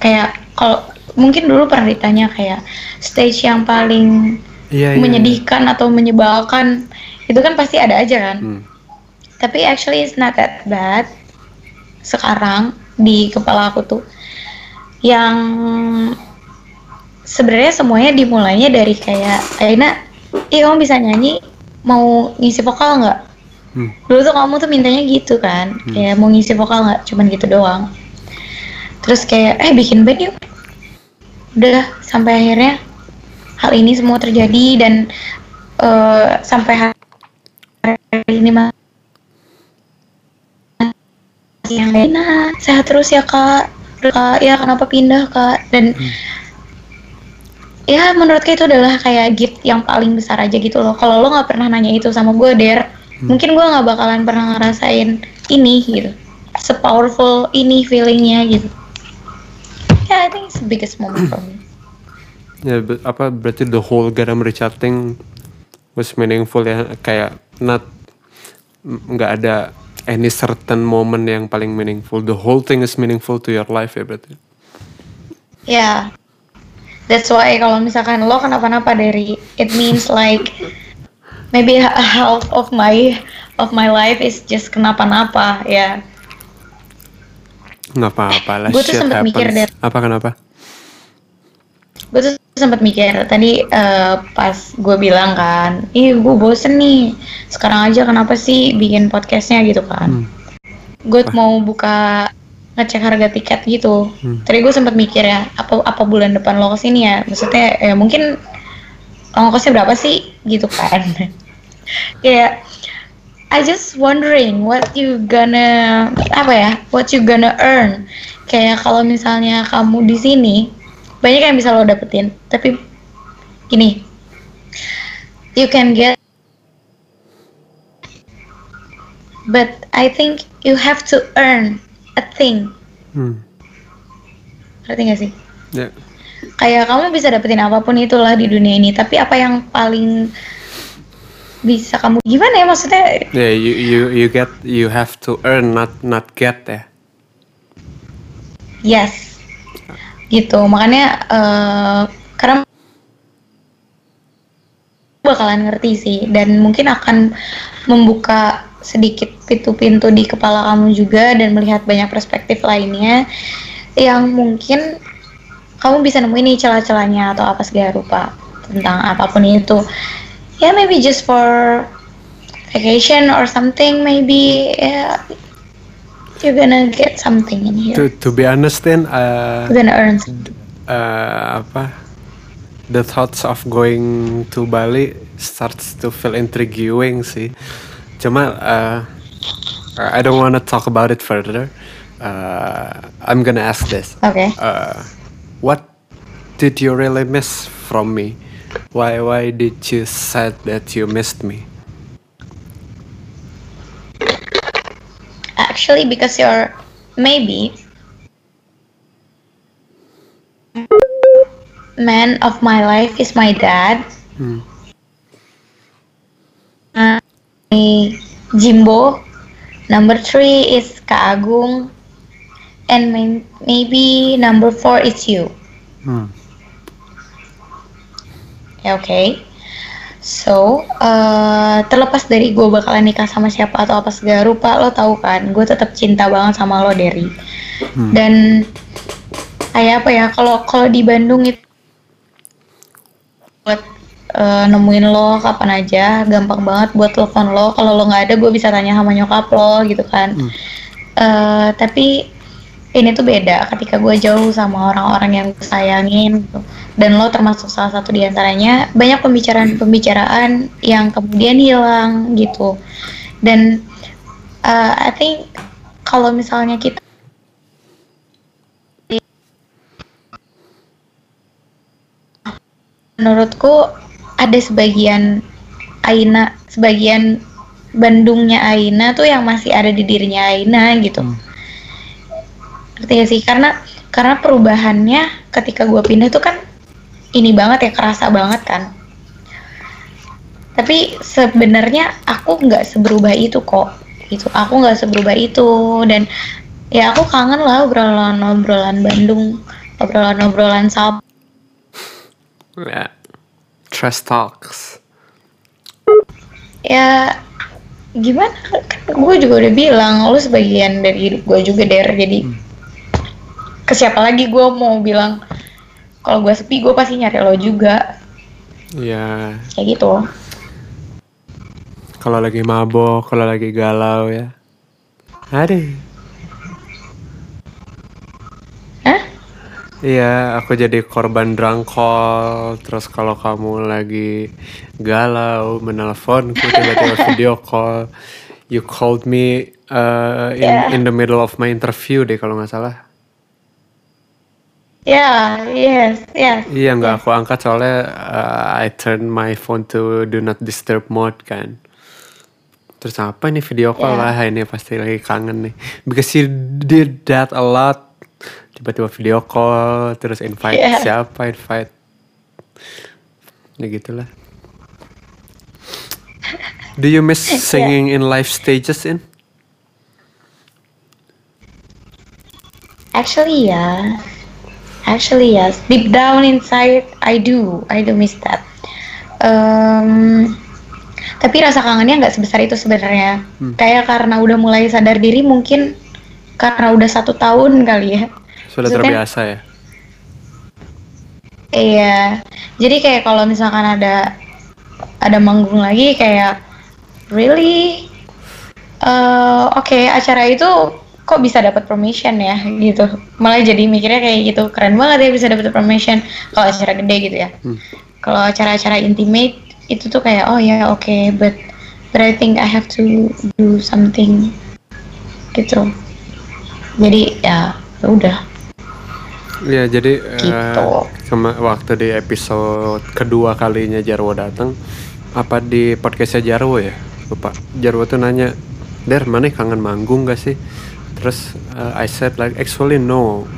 Speaker 2: kayak kalau mungkin dulu pernah ditanya kayak stage yang paling
Speaker 1: Iya, iya.
Speaker 2: menyedihkan atau menyebalkan itu kan pasti ada aja kan.
Speaker 1: Hmm.
Speaker 2: tapi actually it's not that bad. Sekarang di kepala aku tuh yang sebenarnya semuanya dimulainya dari kayak Aina ih kamu bisa nyanyi? Mau ngisi vokal nggak?
Speaker 1: Hmm.
Speaker 2: dulu tuh kamu tuh mintanya gitu kan kayak mau ngisi vokal nggak cuman gitu doang. Terus kayak eh bikin band yuk. Udah sampai akhirnya hal ini semua terjadi dan eh, sampai hari ini mah yang nah sehat terus ya kak. Kak ya kenapa pindah kak? Dan ya menurut kayak itu adalah kayak gift yang paling besar aja gitu loh. Kalau lo nggak pernah nanya itu sama gue der mungkin gue nggak bakalan pernah ngerasain ini gitu. Sepowerful ini feelingnya gitu. Ya I think it's the biggest moment for me
Speaker 1: Ya, apa berarti the whole Garam Richard thing was meaningful ya kayak not nggak ada any certain moment yang paling meaningful. The whole thing is meaningful to your life ya berarti.
Speaker 2: Ya, that's why kalau misalkan lo kenapa-napa dari, it means like maybe half of my of my life is just kenapa-napa ya.
Speaker 1: Nggak apa-apa lah.
Speaker 2: Gua tuh sempet mikir,
Speaker 1: happens.
Speaker 2: Der.
Speaker 1: Apa kenapa?
Speaker 2: Gue tuh sempat mikir tadi eh, pas gue bilang kan, ih gue bosen nih, sekarang aja kenapa sih bikin podcastnya gitu kan.
Speaker 1: Hmm.
Speaker 2: Gue mau buka ngecek harga tiket gitu.
Speaker 1: Hmm.
Speaker 2: Tadi gue sempat mikir ya, apa apa bulan depan lo ke sini ya? Maksudnya ya mungkin ongkosnya berapa sih gitu kan kayak I just wondering what you gonna apa ya what you gonna earn kayak kalau misalnya kamu di sini banyak yang bisa lo dapetin. Tapi gini. You can get but I think you have to earn a thing.
Speaker 1: Hmm.
Speaker 2: ngerti gak sih?
Speaker 1: Ya.
Speaker 2: kayak kamu bisa dapetin apa pun itulah di dunia ini. Tapi apa yang paling bisa kamu gimana ya maksudnya?
Speaker 1: Yeah, you you you get you have to earn not not get ya.
Speaker 2: yes gitu. Makanya eh, karena bakalan ngerti sih. Dan mungkin akan membuka sedikit pintu-pintu di kepala kamu juga dan melihat banyak perspektif lainnya yang mungkin kamu bisa nemuin nih celah-celahnya atau apa segala rupa tentang apa pun itu. Ya maybe just for vacation or something maybe. Ya you're gonna get something in here
Speaker 1: To to be honest then uh,
Speaker 2: you're gonna earn
Speaker 1: uh, apa the thoughts of going to Bali starts to feel intriguing sih. Cuma uh, I don't wanna talk about it further. Uh, I'm gonna ask this.
Speaker 2: Okay.
Speaker 1: Uh, what did you really miss from me? Why why did you said that you missed me?
Speaker 2: Actually because you're maybe man of my life is my dad
Speaker 1: Hmm.
Speaker 2: Uh, Jimbo number three is Kak Agung and may- maybe number four is you
Speaker 1: Hmm.
Speaker 2: Oke. So, eh, terlepas dari gue bakalan nikah sama siapa atau apa segala rupa, lo tahu kan, gue tetap cinta banget sama lo, Derry.
Speaker 1: Hmm.
Speaker 2: Dan kayak apa ya, kalau kalau di Bandung itu buat eh, nemuin lo kapan aja, gampang banget buat telepon lo. Kalau lo nggak ada, gue bisa tanya sama nyokap lo gitu kan.
Speaker 1: Hmm.
Speaker 2: Eh, tapi ini tuh beda ketika gue jauh sama orang-orang yang gue sayangin gitu. dan lo termasuk salah satu di antaranya banyak pembicaraan-pembicaraan yang kemudian hilang gitu dan uh, I think kalau misalnya kita menurutku ada sebagian Aina sebagian Bandungnya Aina tuh yang masih ada di dirinya Aina gitu
Speaker 1: Hmm.
Speaker 2: Ngerti gak sih? Karena karena perubahannya ketika gue pindah tuh kan ini banget ya kerasa banget kan. Tapi sebenarnya aku nggak seberubah itu kok. Gitu aku nggak seberubah itu. Dan ya aku kangen lah obrolan obrolan Bandung obrolan obrolan sab
Speaker 1: Yeah. Trash talks.
Speaker 2: ya gimana? Kan gue juga udah bilang lu sebagian dari hidup gue juga der. Jadi ke siapa lagi gue mau bilang kalau gue sepi gue pasti nyari lo juga
Speaker 1: Ya,
Speaker 2: kayak gitu
Speaker 1: kalau lagi mabok, kalau lagi galau ya. Ada.
Speaker 2: Hah?
Speaker 1: Iya, aku jadi korban drunk call. Terus kalau kamu lagi galau, menelponku tiba-tiba video call. You called me uh, in
Speaker 2: Yeah.
Speaker 1: in the middle of my interview deh kalau nggak salah.
Speaker 2: Ya yes yes
Speaker 1: Iya nggak aku angkat soalnya uh, I turn my phone to do not disturb mode kan. Terus apa nih video call
Speaker 2: Yeah.
Speaker 1: lah ini pasti lagi kangen nih. Because you did that a lot. Tiba-tiba video call terus invite
Speaker 2: Yeah.
Speaker 1: siapa invite. Ya gitulah. Do you miss singing in live stages in?
Speaker 2: Actually, yeah. Actually, yes. Deep down inside, I do. I do miss that. Um, tapi rasa kangennya nggak sebesar itu sebenarnya.
Speaker 1: Hmm.
Speaker 2: Kayak karena udah mulai sadar diri, mungkin karena udah satu tahun kali ya.
Speaker 1: Sudah
Speaker 2: Maksudnya-
Speaker 1: terbiasa ya.
Speaker 2: Iya. Jadi kayak kalau misalkan ada ada manggung lagi kayak really eh oke acara itu kok bisa dapat permission ya gitu. Malah jadi mikirnya kayak gitu keren banget ya bisa dapat permission kalau acara gede gitu ya.
Speaker 1: Hmm.
Speaker 2: kalau acara-acara intimate itu tuh kayak oh ya oke okay, but but I think I have to do something gitu jadi ya, ya udah
Speaker 1: ya jadi
Speaker 2: gitu.
Speaker 1: uh, kema- waktu di episode kedua kalinya Jarwo datang apa di podcastnya Jarwo ya lupa Jarwo tuh nanya Der mana kangen manggung gak sih terus uh, I said like actually no.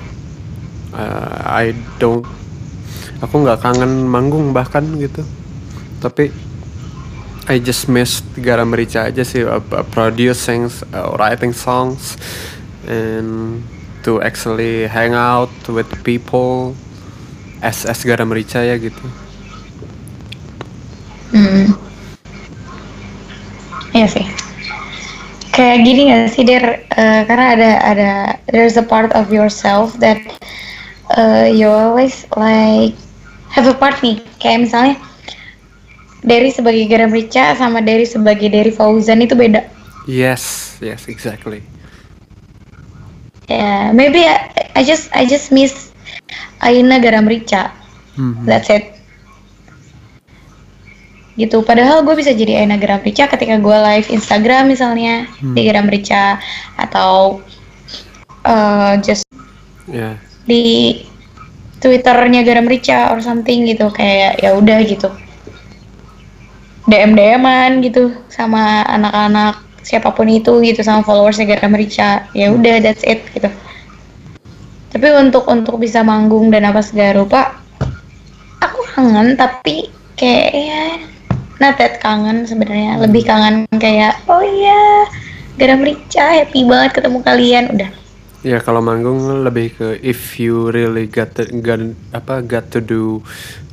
Speaker 1: Uh, I don't aku nggak kangen manggung bahkan gitu. Tapi I just missed Garam Merica aja sih uh, uh, producing uh, writing songs and to actually hang out with people as as Garam Merica ya gitu.
Speaker 2: Hmm. iya sih kayak gini gak sih der uh, karena ada ada there's a part of yourself that uh, you always like have a part nih. Kayak misalnya dari sebagai garam rica sama dari sebagai dari Fauzan itu beda.
Speaker 1: Yes yes exactly.
Speaker 2: Yeah maybe I, I just I just miss Aina garam rica
Speaker 1: hmm.
Speaker 2: that's it gitu. Padahal gue bisa jadi Aina Garam Rica ketika gue live Instagram misalnya hmm. di Garam Rica atau uh, just
Speaker 1: yeah.
Speaker 2: di Twitternya Garam Rica or something gitu. Kayak ya udah gitu. DM DMan gitu sama anak-anak siapa pun itu gitu sama followersnya Garam Rica ya udah that's it gitu. Tapi untuk untuk bisa manggung dan apa segala rupa aku kangen tapi kayak ya not that kangen sebenarnya. Lebih kangen kayak oh iya garam rica happy banget ketemu kalian. Udah.
Speaker 1: Ya kalau manggung lebih ke if you really got to, got apa got to do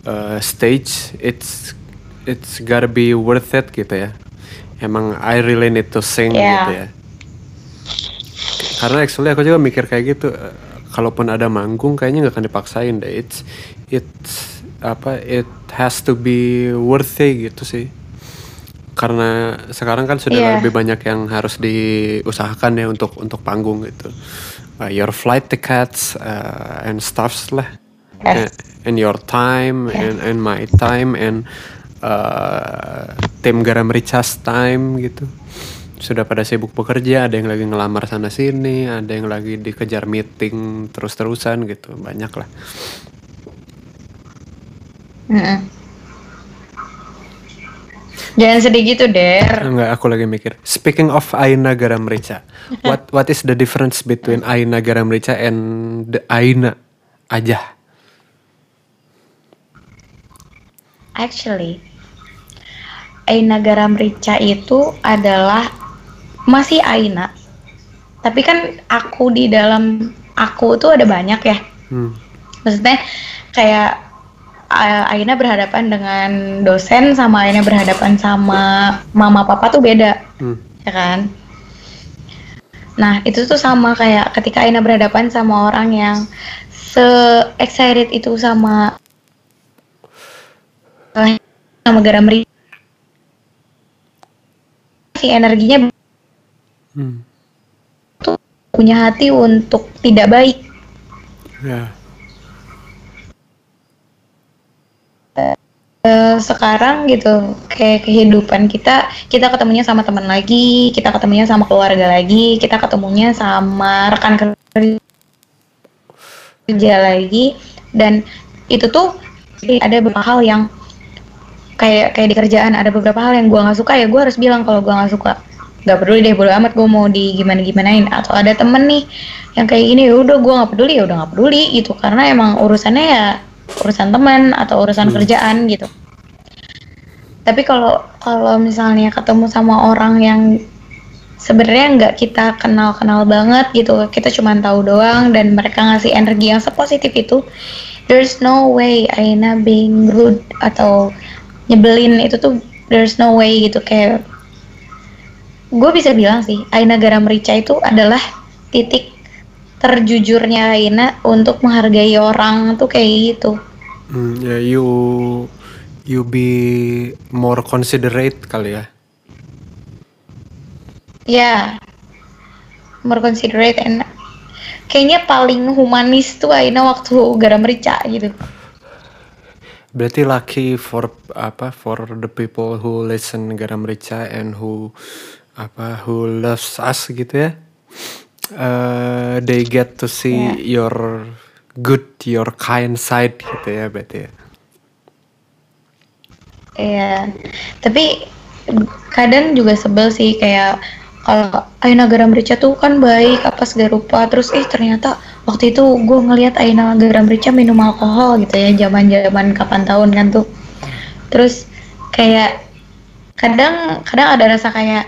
Speaker 1: uh, stage it's it's gotta be worth it gitu ya. Emang I really need to sing yeah. gitu ya. Karena actually aku juga mikir kayak gitu kalaupun ada manggung kayaknya nggak akan dipaksain deh. It's it's apa it has to be worthy gitu sih karena sekarang kan sudah yeah. lebih banyak yang harus diusahakan ya untuk untuk panggung gitu uh, your flight tickets uh, and stuffs lah yes. and, your time yeah. and and my time and uh, tim garam Richas time gitu sudah pada sibuk bekerja ada yang lagi ngelamar sana sini ada yang lagi dikejar meeting terus terusan gitu banyak lah
Speaker 2: Mm-mm. Jangan sedih gitu, Der.
Speaker 1: Enggak, aku lagi mikir. Speaking of Aina Garam Rica, what what is the difference between Aina Garam Rica and the Aina aja?
Speaker 2: Actually, Aina Garam Rica itu adalah masih Aina. Tapi kan aku di dalam aku tuh ada banyak ya. Hmm. Maksudnya kayak Aina berhadapan dengan dosen sama Aina berhadapan sama mama papa tuh beda, hmm. ya kan? Nah itu tuh sama kayak ketika Aina berhadapan sama orang yang se excited itu sama sama garam si energinya hmm. tuh punya hati untuk tidak baik. Yeah uh, sekarang gitu kayak kehidupan kita kita ketemunya sama teman lagi kita ketemunya sama keluarga lagi kita ketemunya sama rekan kerja lagi dan itu tuh ada beberapa hal yang kayak kayak di kerjaan ada beberapa hal yang gue nggak suka ya gue harus bilang kalau gue nggak suka. Nggak peduli deh bodo amat gue mau di gimana gimanain atau ada temen nih yang kayak gini ya udah gue nggak peduli ya udah nggak peduli gitu karena emang urusannya ya urusan teman atau urusan hmm. kerjaan gitu tapi kalau kalau misalnya ketemu sama orang yang sebenarnya nggak kita kenal kenal banget gitu kita cuma tahu doang dan mereka ngasih energi yang sepositif itu there's no way Aina being rude atau nyebelin itu tuh there's no way gitu kayak gue bisa bilang sih Aina Garam Rica itu adalah titik terjujurnya Aina untuk menghargai orang tuh kayak gitu.
Speaker 1: Hmm, ya yeah, you you be more considerate kali ya.
Speaker 2: Ya, yeah, more considerate and kayaknya paling humanis tuh Aina waktu garam merica gitu.
Speaker 1: Berarti lucky for apa for the people who listen Garam Rica and who apa who loves us gitu ya. Uh, they get to see
Speaker 2: Yeah.
Speaker 1: your good, your kind side gitu ya berarti ya.
Speaker 2: Iya, tapi kadang juga sebel sih kayak kalau Aina Garam Rica tuh kan baik apa segala rupa terus eh ternyata waktu itu gue ngelihat Aina Garam Rica minum alkohol gitu ya zaman zaman kapan tahun kan tuh terus kayak kadang kadang ada rasa kayak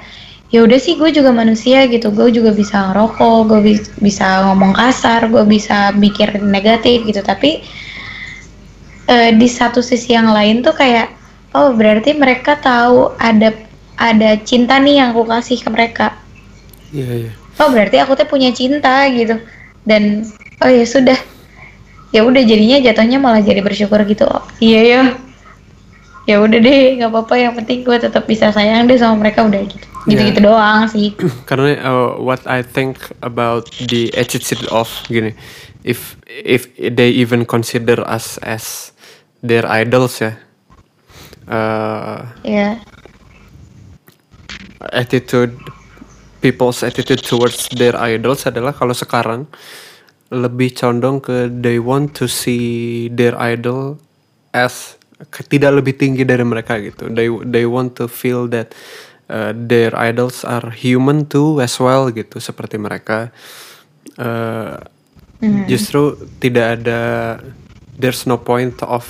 Speaker 2: ya udah sih gue juga manusia gitu. Gue juga bisa ngerokok gue bi- bisa ngomong kasar gue bisa mikir negatif gitu. Tapi eh, di satu sisi yang lain tuh kayak oh berarti mereka tahu ada ada cinta nih yang aku kasih ke mereka.
Speaker 1: Iya iya.
Speaker 2: oh berarti aku tuh punya cinta gitu. Dan oh ya sudah. Ya udah jadinya jatuhnya malah jadi bersyukur gitu. Oh, iya ya. Ya udah deh nggak apa-apa. Yang penting gue tetap bisa sayang deh sama mereka udah gitu gitu-gitu
Speaker 1: Ya.
Speaker 2: doang sih
Speaker 1: Karena uh, what I think about the attitude of gini, if if they even consider us as their idols ya, uh,
Speaker 2: ya
Speaker 1: attitude people's attitude towards their idols adalah kalau sekarang lebih condong ke they want to see their idol as tidak lebih tinggi dari mereka gitu. They they want to feel that uh, their idols are human too as well gitu seperti mereka. Uh, Justru tidak ada there's no point of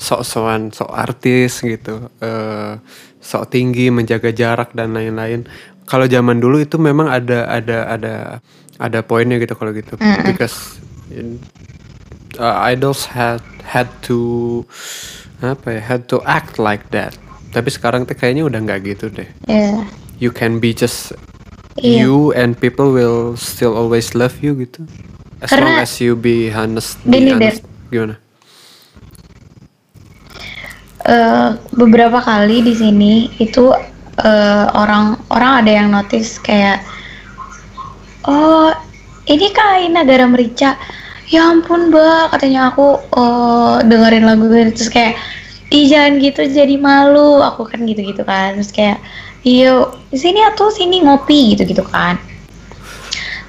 Speaker 1: sok-sokan sok artis gitu. Uh, sok tinggi menjaga jarak dan lain-lain. Kalau zaman dulu itu memang ada ada ada ada poinnya gitu kalau gitu. Because in- uh, idols had had to apa ya had to act like that tapi sekarang tuh kayaknya udah nggak gitu deh.
Speaker 2: Ya
Speaker 1: you can be just
Speaker 2: Iya.
Speaker 1: you and people will still always love you gitu. As long
Speaker 2: Karena-
Speaker 1: as you be honest be honest. Gimana?
Speaker 2: Eh, beberapa kali di sini itu eh, orang orang ada yang notice kayak oh ini kak Aina garam merica ya ampun mbak katanya aku eh, dengerin lagu ini terus kayak ih jangan gitu jadi malu. Aku kan gitu gitu kan. Terus kayak iya sini atuh sini ngopi gitu gitu kan.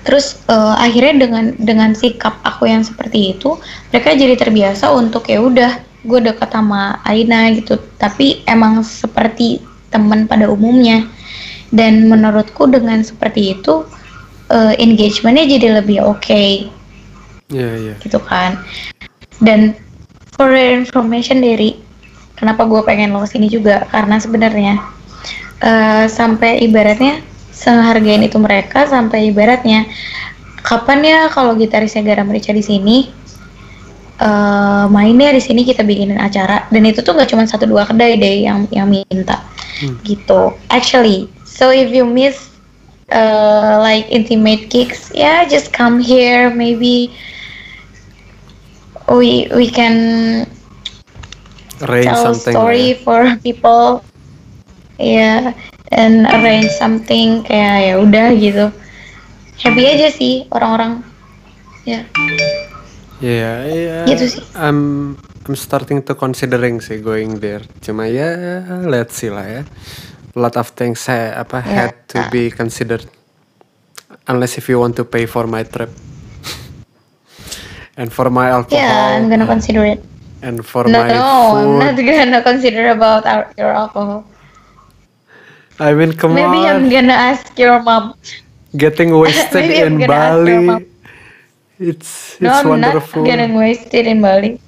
Speaker 2: Terus eh, akhirnya dengan dengan sikap aku yang seperti itu mereka jadi terbiasa untuk ya udah gue dekat sama Aina gitu. Tapi emang seperti teman pada umumnya. Dan menurutku dengan seperti itu eh, engagementnya jadi lebih oke.
Speaker 1: Iya iya.
Speaker 2: Gitu kan. Dan for information dari kenapa gue pengen lo ke sini juga? Karena sebenarnya eh, sampai ibaratnya sehargain itu mereka sampai ibaratnya kapan ya kalau gitarisnya garam merica di sini eh mainnya di sini kita bikinin acara. Dan itu tuh gak cuma satu dua kedai deh yang yang minta. Gitu. Actually so if you miss uh, like intimate gigs yeah just come here maybe we we can
Speaker 1: arrange
Speaker 2: tell story
Speaker 1: ya.
Speaker 2: for people ya and arrange something kayak ya udah gitu happy aja sih orang-orang ya
Speaker 1: Iya, iya.
Speaker 2: Gitu sih.
Speaker 1: I'm I'm starting to considering sih going there. Cuma ya let's see lah ya. A lot of things saya apa
Speaker 2: Ya.
Speaker 1: had to be considered. Unless if you want to pay for my trip. and for my alcohol.
Speaker 2: yeah I'm gonna consider it
Speaker 1: and for
Speaker 2: no
Speaker 1: my
Speaker 2: no I'm
Speaker 1: food.
Speaker 2: not gonna consider about our, your alcohol
Speaker 1: I mean come
Speaker 2: maybe
Speaker 1: on.
Speaker 2: I'm gonna ask your mom
Speaker 1: Getting wasted
Speaker 2: Maybe I'm
Speaker 1: in. Bali. It's
Speaker 2: no
Speaker 1: it's
Speaker 2: I'm
Speaker 1: wonderful.
Speaker 2: not getting wasted in Bali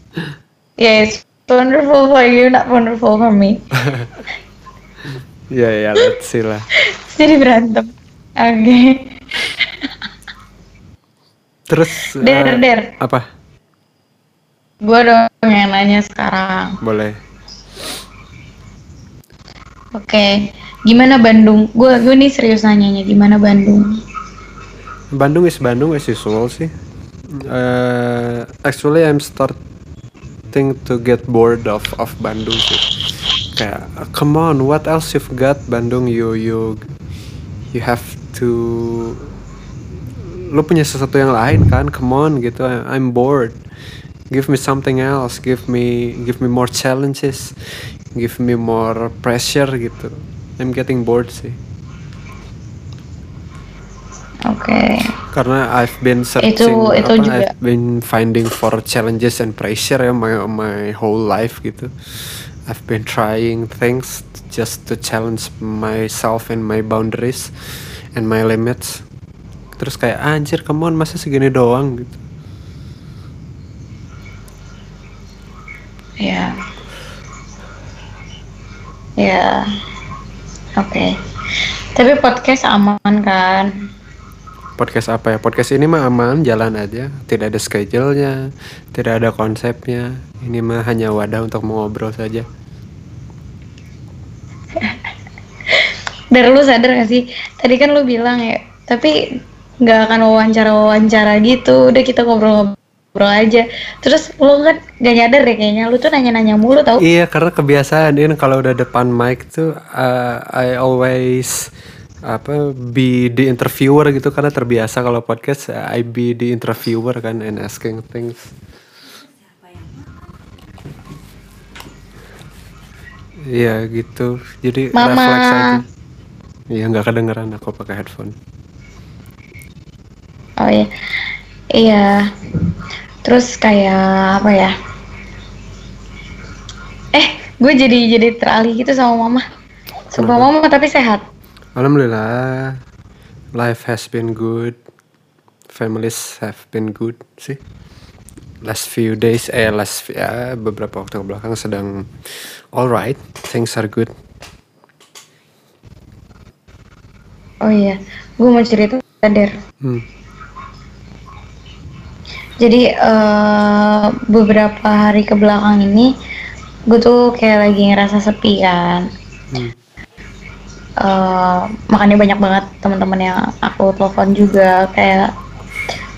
Speaker 2: yeah it's wonderful for you not wonderful for me
Speaker 1: Ya ya let's see lah.
Speaker 2: jadi berantem oke
Speaker 1: Terus
Speaker 2: Der,
Speaker 1: eh,
Speaker 2: der.
Speaker 1: apa?
Speaker 2: Gue dong yang nanya sekarang
Speaker 1: Boleh.
Speaker 2: Oke, gimana Bandung? Gue gue nih serius nanyanya, gimana Bandung?
Speaker 1: Bandung is Bandung as usual sih. Uh, actually I'm starting to get bored of of Bandung sih. Kayak come on, what else you've got Bandung? You you you have to lu punya sesuatu yang lain kan? Come on gitu. I'm bored. Give me something else give me give me more challenges give me more pressure gitu. I'm getting bored sih.
Speaker 2: Oke.
Speaker 1: Karena I've been searching
Speaker 2: Itu- itu
Speaker 1: apa,
Speaker 2: juga.
Speaker 1: I've been finding for challenges and pressure ya my my whole life gitu. I've been trying things just to challenge myself and my boundaries and my limits. Terus kayak anjir come on masa segini doang? gitu
Speaker 2: ya. Ya. Oke. Tapi podcast aman kan?
Speaker 1: Podcast apa ya? Podcast ini mah aman jalan aja. Tidak ada schedule-nya tidak ada konsepnya. Ini mah hanya wadah untuk mengobrol saja.
Speaker 2: Dari lu sadar gak sih? Tadi kan lu bilang ya tapi nggak akan wawancara wawancara gitu. Udah kita ngobrol-ngobrol aja terus lu kan gak nyadar deh kayaknya lu tuh nanya-nanya mulu tau
Speaker 1: Iya karena kebiasaan ini kalau udah depan mic tuh uh, I always apa be the interviewer gitu karena terbiasa kalau podcast uh, I be the interviewer kan and asking things. Iya gitu jadi
Speaker 2: Mama.
Speaker 1: refleks aja. Iya nggak kedengeran aku pakai headphone.
Speaker 2: Oh iya, iya. Terus kayak apa ya? Eh, gue jadi jadi teralih gitu sama mama. Sumpah mama tapi sehat.
Speaker 1: Alhamdulillah life has been good, families have been good sih. Last few days, eh last ya beberapa waktu ke belakang sedang alright, things are good.
Speaker 2: Oh iya, gue mau cerita Der.
Speaker 1: Hmm.
Speaker 2: Jadi eh, beberapa hari ke belakang ini gue tuh kayak lagi ngerasa sepi kan.
Speaker 1: Hmm.
Speaker 2: Eh, makanya banyak banget teman-teman yang aku telepon juga kayak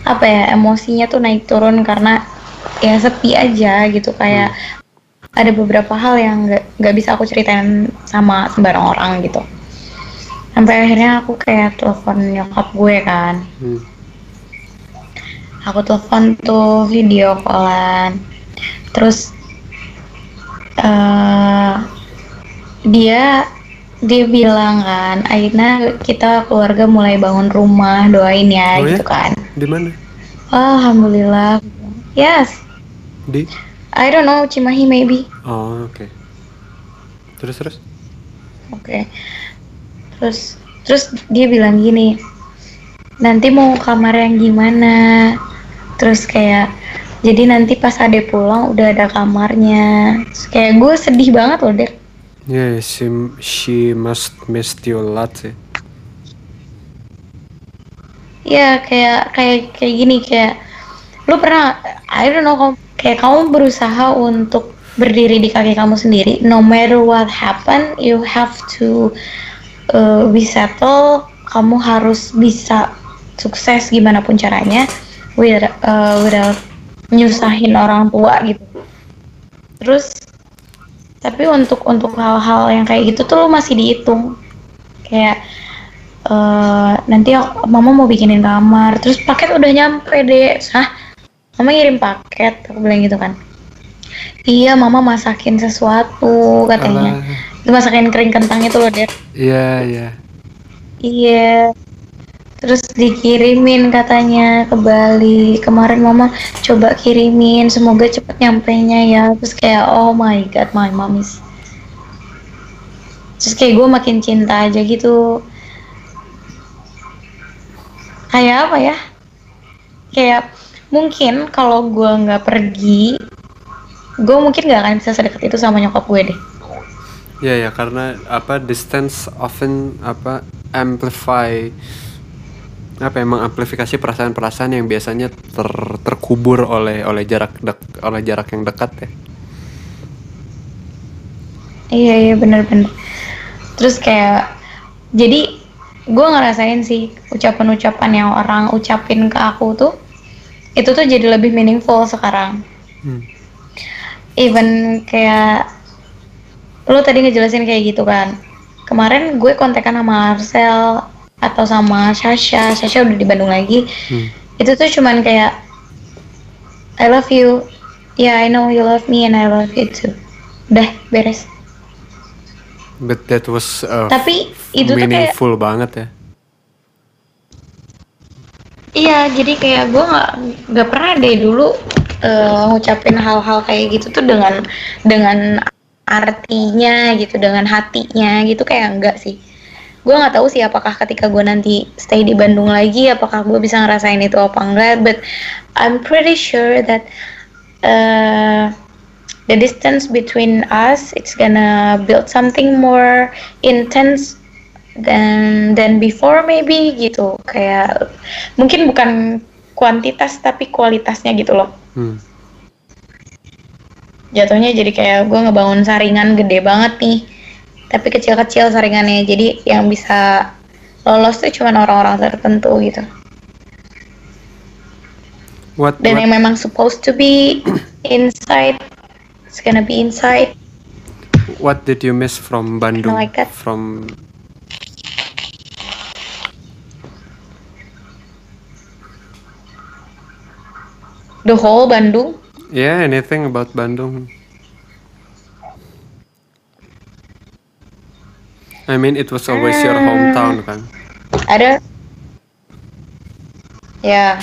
Speaker 2: apa ya emosinya tuh naik turun karena ya sepi aja gitu kayak ada beberapa hal yang nggak nggak bisa aku ceritain sama sembarang orang gitu sampai akhirnya aku kayak telepon nyokap gue kan
Speaker 1: Hmm.
Speaker 2: Aku telepon tuh video callan terus eh dia dia bilang kan Aina kita keluarga mulai bangun rumah doain ya
Speaker 1: Oh ya?
Speaker 2: gitu kan
Speaker 1: Di mana?
Speaker 2: alhamdulillah yes
Speaker 1: Di?
Speaker 2: I don't know Cimahi maybe
Speaker 1: Oh oke. Terus terus?
Speaker 2: Oke. Terus terus dia bilang gini. Nanti mau kamar yang gimana? Terus kayak jadi nanti pas Ade pulang udah ada kamarnya. Terus kayak gue sedih banget loh, Der.
Speaker 1: Yeah, she she must miss you a lot sih.
Speaker 2: Iya, kayak kayak kayak gini kayak lu pernah I don't know kamu- kayak kamu berusaha untuk berdiri di kaki kamu sendiri no matter what happen you have to uh, be settle kamu harus bisa sukses gimana pun caranya without, uh, without nyusahin orang tua gitu. Terus tapi untuk untuk hal-hal yang kayak gitu tuh lu masih dihitung. Kayak eh nanti mama mau bikinin kamar terus paket udah nyampe deh hah? Mama ngirim paket aku bilang gitu kan. Iya mama masakin sesuatu katanya. Itu masakin kering kentang itu loh deh
Speaker 1: Iya iya.
Speaker 2: iya terus dikirimin katanya ke Bali. Kemarin mama coba kirimin semoga cepet nyampe nya ya. Terus kayak oh my god my mom is terus kayak gue makin cinta aja gitu. Kayak apa ya? Kayak mungkin kalau gue nggak pergi gue mungkin nggak akan bisa sedekat itu sama nyokap gue deh.
Speaker 1: Ya ya karena apa distance often apa amplify apa emang amplifikasi perasaan-perasaan yang biasanya ter, terkubur oleh oleh jarak dek, oleh jarak yang dekat ya.
Speaker 2: Iya iya bener-bener. Terus kayak jadi gue ngerasain sih ucapan-ucapan yang orang ucapin ke aku tuh itu tuh jadi lebih meaningful sekarang.
Speaker 1: Hmm.
Speaker 2: Even kayak lo tadi ngejelasin kayak gitu kan. Kemarin gue kontekan sama Marcel atau sama Sasha, Sasha udah di Bandung lagi.
Speaker 1: Hmm.
Speaker 2: Itu tuh cuman kayak I love you, Yeah, I know you love me and I love you too. Udah, beres.
Speaker 1: But that was uh,
Speaker 2: Tapi itu tuh kayak
Speaker 1: meaningful banget ya.
Speaker 2: Iya, jadi kayak gue nggak nggak pernah deh dulu eh, ngucapin hal-hal kayak gitu tuh dengan dengan artinya gitu, dengan hatinya gitu kayak enggak sih. Gue nggak tahu sih apakah ketika gue nanti stay di Bandung lagi, apakah gue bisa ngerasain itu apa enggak. But I'm pretty sure that uh, the distance between us it's gonna build something more intense than than before maybe gitu kayak mungkin bukan kuantitas tapi kualitasnya gitu loh
Speaker 1: Hmm.
Speaker 2: jatuhnya jadi kayak gue ngebangun saringan gede banget nih tapi kecil-kecil saringannya jadi yang bisa lolos tuh cuman orang-orang tertentu gitu
Speaker 1: What,
Speaker 2: dan
Speaker 1: what
Speaker 2: yang memang supposed to be inside it's gonna be inside
Speaker 1: what did you miss from Bandung?
Speaker 2: like that.
Speaker 1: From
Speaker 2: the whole Bandung
Speaker 1: yeah, anything about Bandung? I mean, it was always your
Speaker 2: Hmm.
Speaker 1: hometown kan.
Speaker 2: ada ya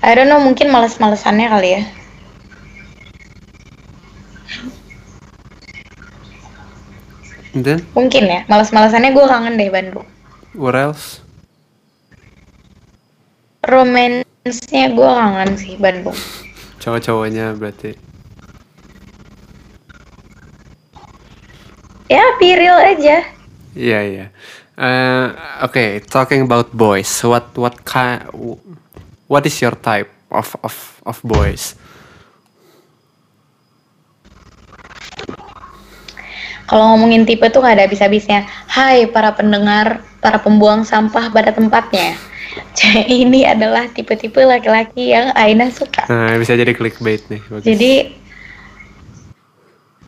Speaker 2: I don't know mungkin males-malesannya kali ya
Speaker 1: And then
Speaker 2: mungkin ya males-malesannya gue kangen deh Bandung
Speaker 1: what else?
Speaker 2: romance-nya gue kangen sih Bandung
Speaker 1: Cowok-cowoknya berarti.
Speaker 2: Ya real aja
Speaker 1: Yeah, yeah. Uh, okay, talking about boys. What what kind? What is your type of of of boys?
Speaker 2: kalau ngomongin tipe tuh gak ada habis-habisnya Hai para pendengar para pembuang sampah pada tempatnya ini adalah tipe-tipe laki-laki yang Aina suka
Speaker 1: Nah, bisa jadi clickbait nih. Bagus.
Speaker 2: Jadi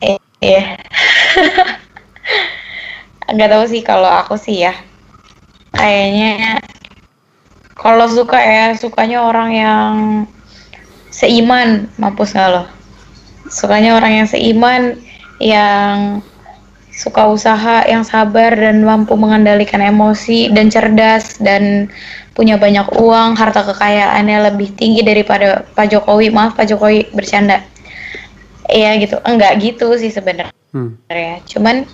Speaker 2: eh, iya. nggak tahu sih kalau aku sih ya. Kayaknya kalau suka ya sukanya orang yang seiman, mampus nggak lo? Sukanya orang yang seiman, yang suka usaha, yang sabar dan mampu mengendalikan emosi dan cerdas dan punya banyak uang, harta kekayaannya lebih tinggi daripada Pak Jokowi. Maaf Pak Jokowi bercanda. Iya gitu, enggak gitu sih sebenarnya.
Speaker 1: Hmm.
Speaker 2: Cuman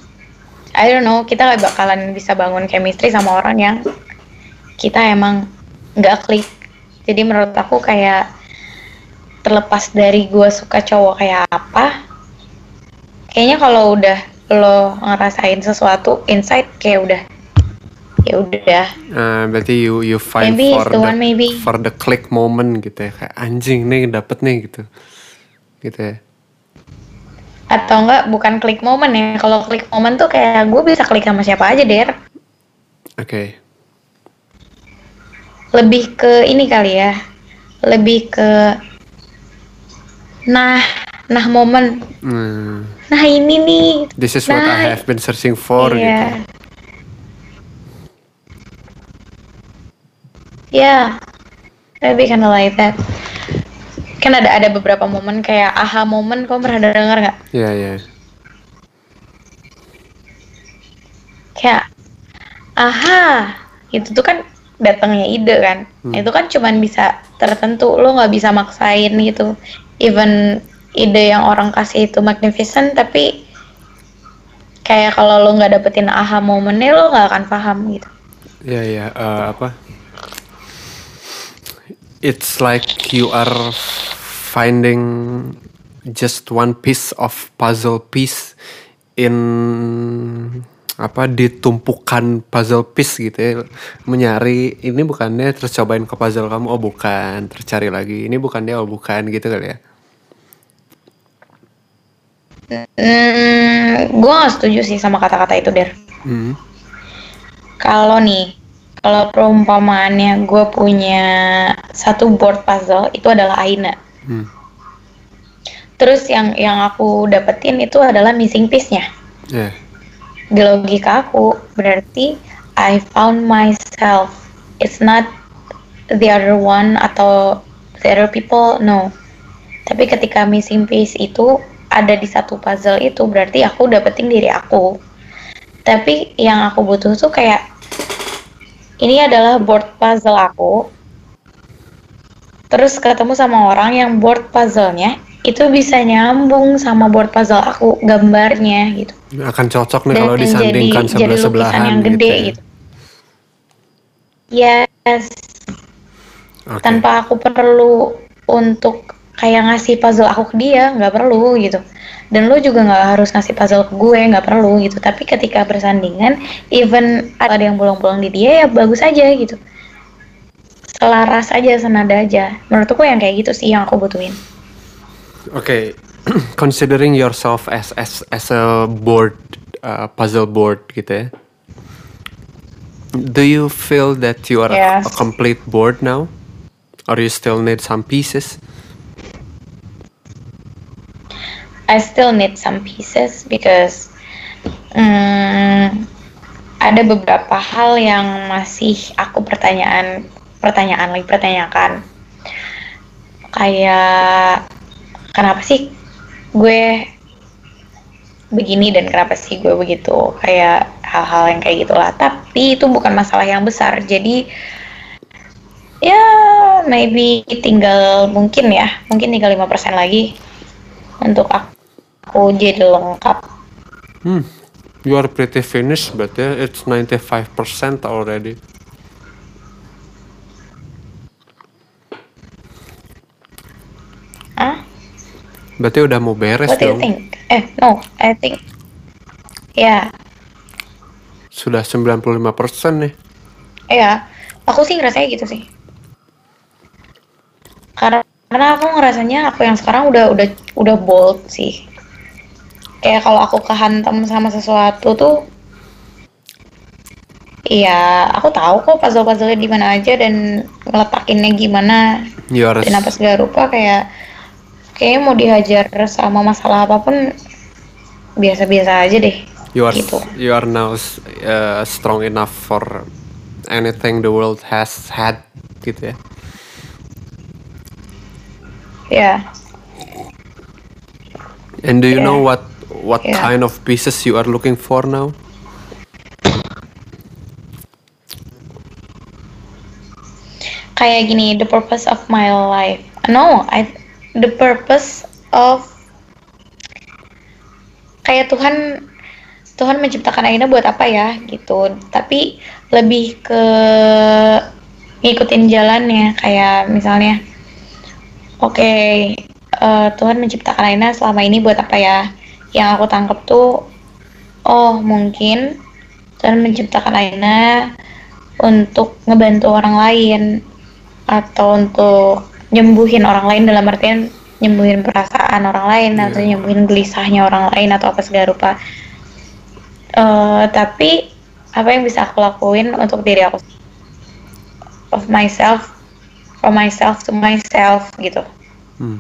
Speaker 2: I don't know, kita nggak bakalan bisa bangun chemistry sama orang yang kita emang nggak klik. Jadi menurut aku kayak terlepas dari gue suka cowok kayak apa, kayaknya kalau udah lo ngerasain sesuatu insight kayak udah ya udah
Speaker 1: Uh, berarti you you find
Speaker 2: Maybe
Speaker 1: for
Speaker 2: the
Speaker 1: the
Speaker 2: one, maybe.
Speaker 1: for the click moment gitu ya kayak anjing nih dapet nih gitu gitu ya
Speaker 2: atau enggak bukan klik moment ya. Kalau klik moment tuh kayak gue bisa klik sama siapa aja der.
Speaker 1: Oke.
Speaker 2: Lebih ke ini kali ya. Lebih ke nah nah momen.
Speaker 1: Hmm,
Speaker 2: nah ini nih.
Speaker 1: This is what I
Speaker 2: Nah,
Speaker 1: have been searching for
Speaker 2: iya.
Speaker 1: gitu.
Speaker 2: Ya maybe kinda like that kan ada ada beberapa momen kayak aha momen kau pernah dengar nggak?
Speaker 1: Ya ya
Speaker 2: kayak aha itu tuh kan datangnya ide kan.
Speaker 1: Hmm.
Speaker 2: itu kan cuman bisa tertentu lo nggak bisa maksain gitu. Even ide yang orang kasih itu magnificent tapi kayak kalau lo nggak dapetin aha momennya lo nggak akan paham gitu.
Speaker 1: Ya ya eh, apa it's like you are finding just one piece of puzzle piece in apa ditumpukan puzzle piece gitu ya. Menyari ini bukannya terus cobain ke puzzle kamu? Oh bukan. Terus cari lagi. Ini bukannya? Oh bukan gitu kali ya.
Speaker 2: Hmm, gue gak setuju sih sama kata-kata itu der
Speaker 1: Hmm.
Speaker 2: kalau nih kalau perumpamaannya gue punya satu board puzzle itu adalah Aina.
Speaker 1: Hmm.
Speaker 2: terus yang yang aku dapetin itu adalah missing piece-nya.
Speaker 1: Ya
Speaker 2: di logika aku berarti I found myself. It's not the other one atau the other people no. Tapi ketika missing piece itu ada di satu puzzle itu berarti aku dapetin diri aku. Tapi yang aku butuh tuh kayak ini adalah board puzzle aku. Terus ketemu sama orang yang board puzzle-nya itu bisa nyambung sama board puzzle aku gambarnya gitu.
Speaker 1: Akan cocok nih
Speaker 2: Dan
Speaker 1: kalau disandingkan sebelah-sebelahan
Speaker 2: yang
Speaker 1: gitu.
Speaker 2: gede
Speaker 1: ya.
Speaker 2: gitu. Yes,
Speaker 1: Oke.
Speaker 2: tanpa aku perlu untuk kayak ngasih puzzle aku ke dia nggak perlu gitu dan lo juga nggak harus ngasih puzzle ke gue nggak perlu gitu tapi ketika bersandingan even ada yang bolong-bolong di dia ya bagus aja gitu selaras aja senada aja menurutku yang kayak gitu sih yang aku butuhin
Speaker 1: Oke, considering yourself as as as a board uh, puzzle board gitu ya. Do you feel that you are a-
Speaker 2: Yes.
Speaker 1: a complete board now? Or you still need some pieces?
Speaker 2: I still need some pieces because mm, ada beberapa hal yang masih aku pertanyaan pertanyaan lagi pertanyakan. Kayak kenapa sih gue begini dan kenapa sih gue begitu? Kayak hal-hal yang kayak gitulah. Tapi itu bukan masalah yang besar. Jadi ya maybe tinggal mungkin ya. Mungkin tinggal 5% lagi untuk aku jadi lengkap
Speaker 1: Hmm. You are pretty finished, but yeah, it's 95% already.
Speaker 2: ah
Speaker 1: Berarti udah mau beres
Speaker 2: what do you
Speaker 1: dong.
Speaker 2: think eh no I think ya
Speaker 1: Sudah 95% nih.
Speaker 2: ya aku sih ngerasanya gitu sih karena karena aku ngerasanya aku yang sekarang udah udah udah bold sih kayak kalau aku kehantam sama sesuatu tuh Iya, aku tahu kok puzzle-puzzle di mana aja dan ngeletakinnya gimana
Speaker 1: You are
Speaker 2: dan apa segala rupa kayak kayaknya mau dihajar sama masalah apa pun biasa-biasa aja deh
Speaker 1: you are
Speaker 2: gitu.
Speaker 1: you are now uh, strong enough for anything the world has had gitu ya.
Speaker 2: ya
Speaker 1: And do you
Speaker 2: Yeah.
Speaker 1: know what what
Speaker 2: Yeah.
Speaker 1: kind of pieces you are looking for now?
Speaker 2: kayak gini the purpose of my life no I the purpose of kayak Tuhan Tuhan menciptakan Aina buat apa ya gitu tapi lebih ke ngikutin jalannya kayak misalnya oke eh, Tuhan menciptakan Aina selama ini buat apa ya yang aku tangkap tuh oh mungkin Tuhan menciptakan Aina untuk ngebantu orang lain atau untuk nyembuhin orang lain dalam artian nyembuhin perasaan orang lain atau
Speaker 1: Iya.
Speaker 2: nyembuhin gelisahnya orang lain atau apa segala rupa. Eh, tapi apa yang bisa aku lakuin untuk diri aku of myself from myself to myself gitu
Speaker 1: Hmm.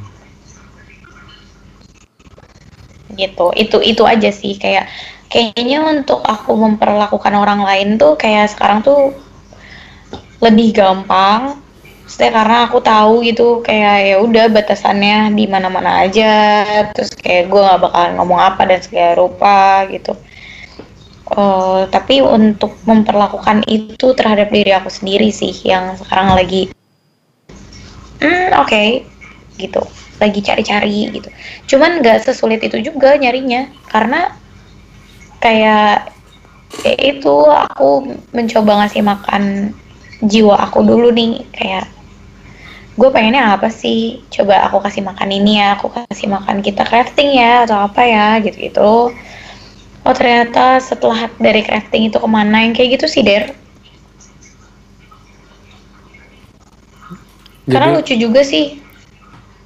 Speaker 2: Gitu. Itu itu aja sih. Kayak kayaknya untuk aku memperlakukan orang lain tuh kayak sekarang tuh lebih gampang. Maksudnya karena aku tahu gitu kayak ya udah batasannya di mana-mana aja. Terus kayak gue nggak bakalan ngomong apa dan segala rupa gitu. Eh, tapi untuk memperlakukan itu terhadap diri aku sendiri sih yang sekarang lagi. Hmm oke. Gitu lagi cari-cari gitu. Cuman nggak sesulit itu juga nyarinya karena kayak ya itu aku mencoba ngasih makan jiwa aku dulu nih kayak gue pengennya apa sih? Coba aku kasih makan ini ya aku kasih makan kita crafting ya atau apa ya gitu gitu oh ternyata setelah dari crafting itu ke mana yang kayak gitu sih der. Karena
Speaker 1: Jadi
Speaker 2: lucu juga sih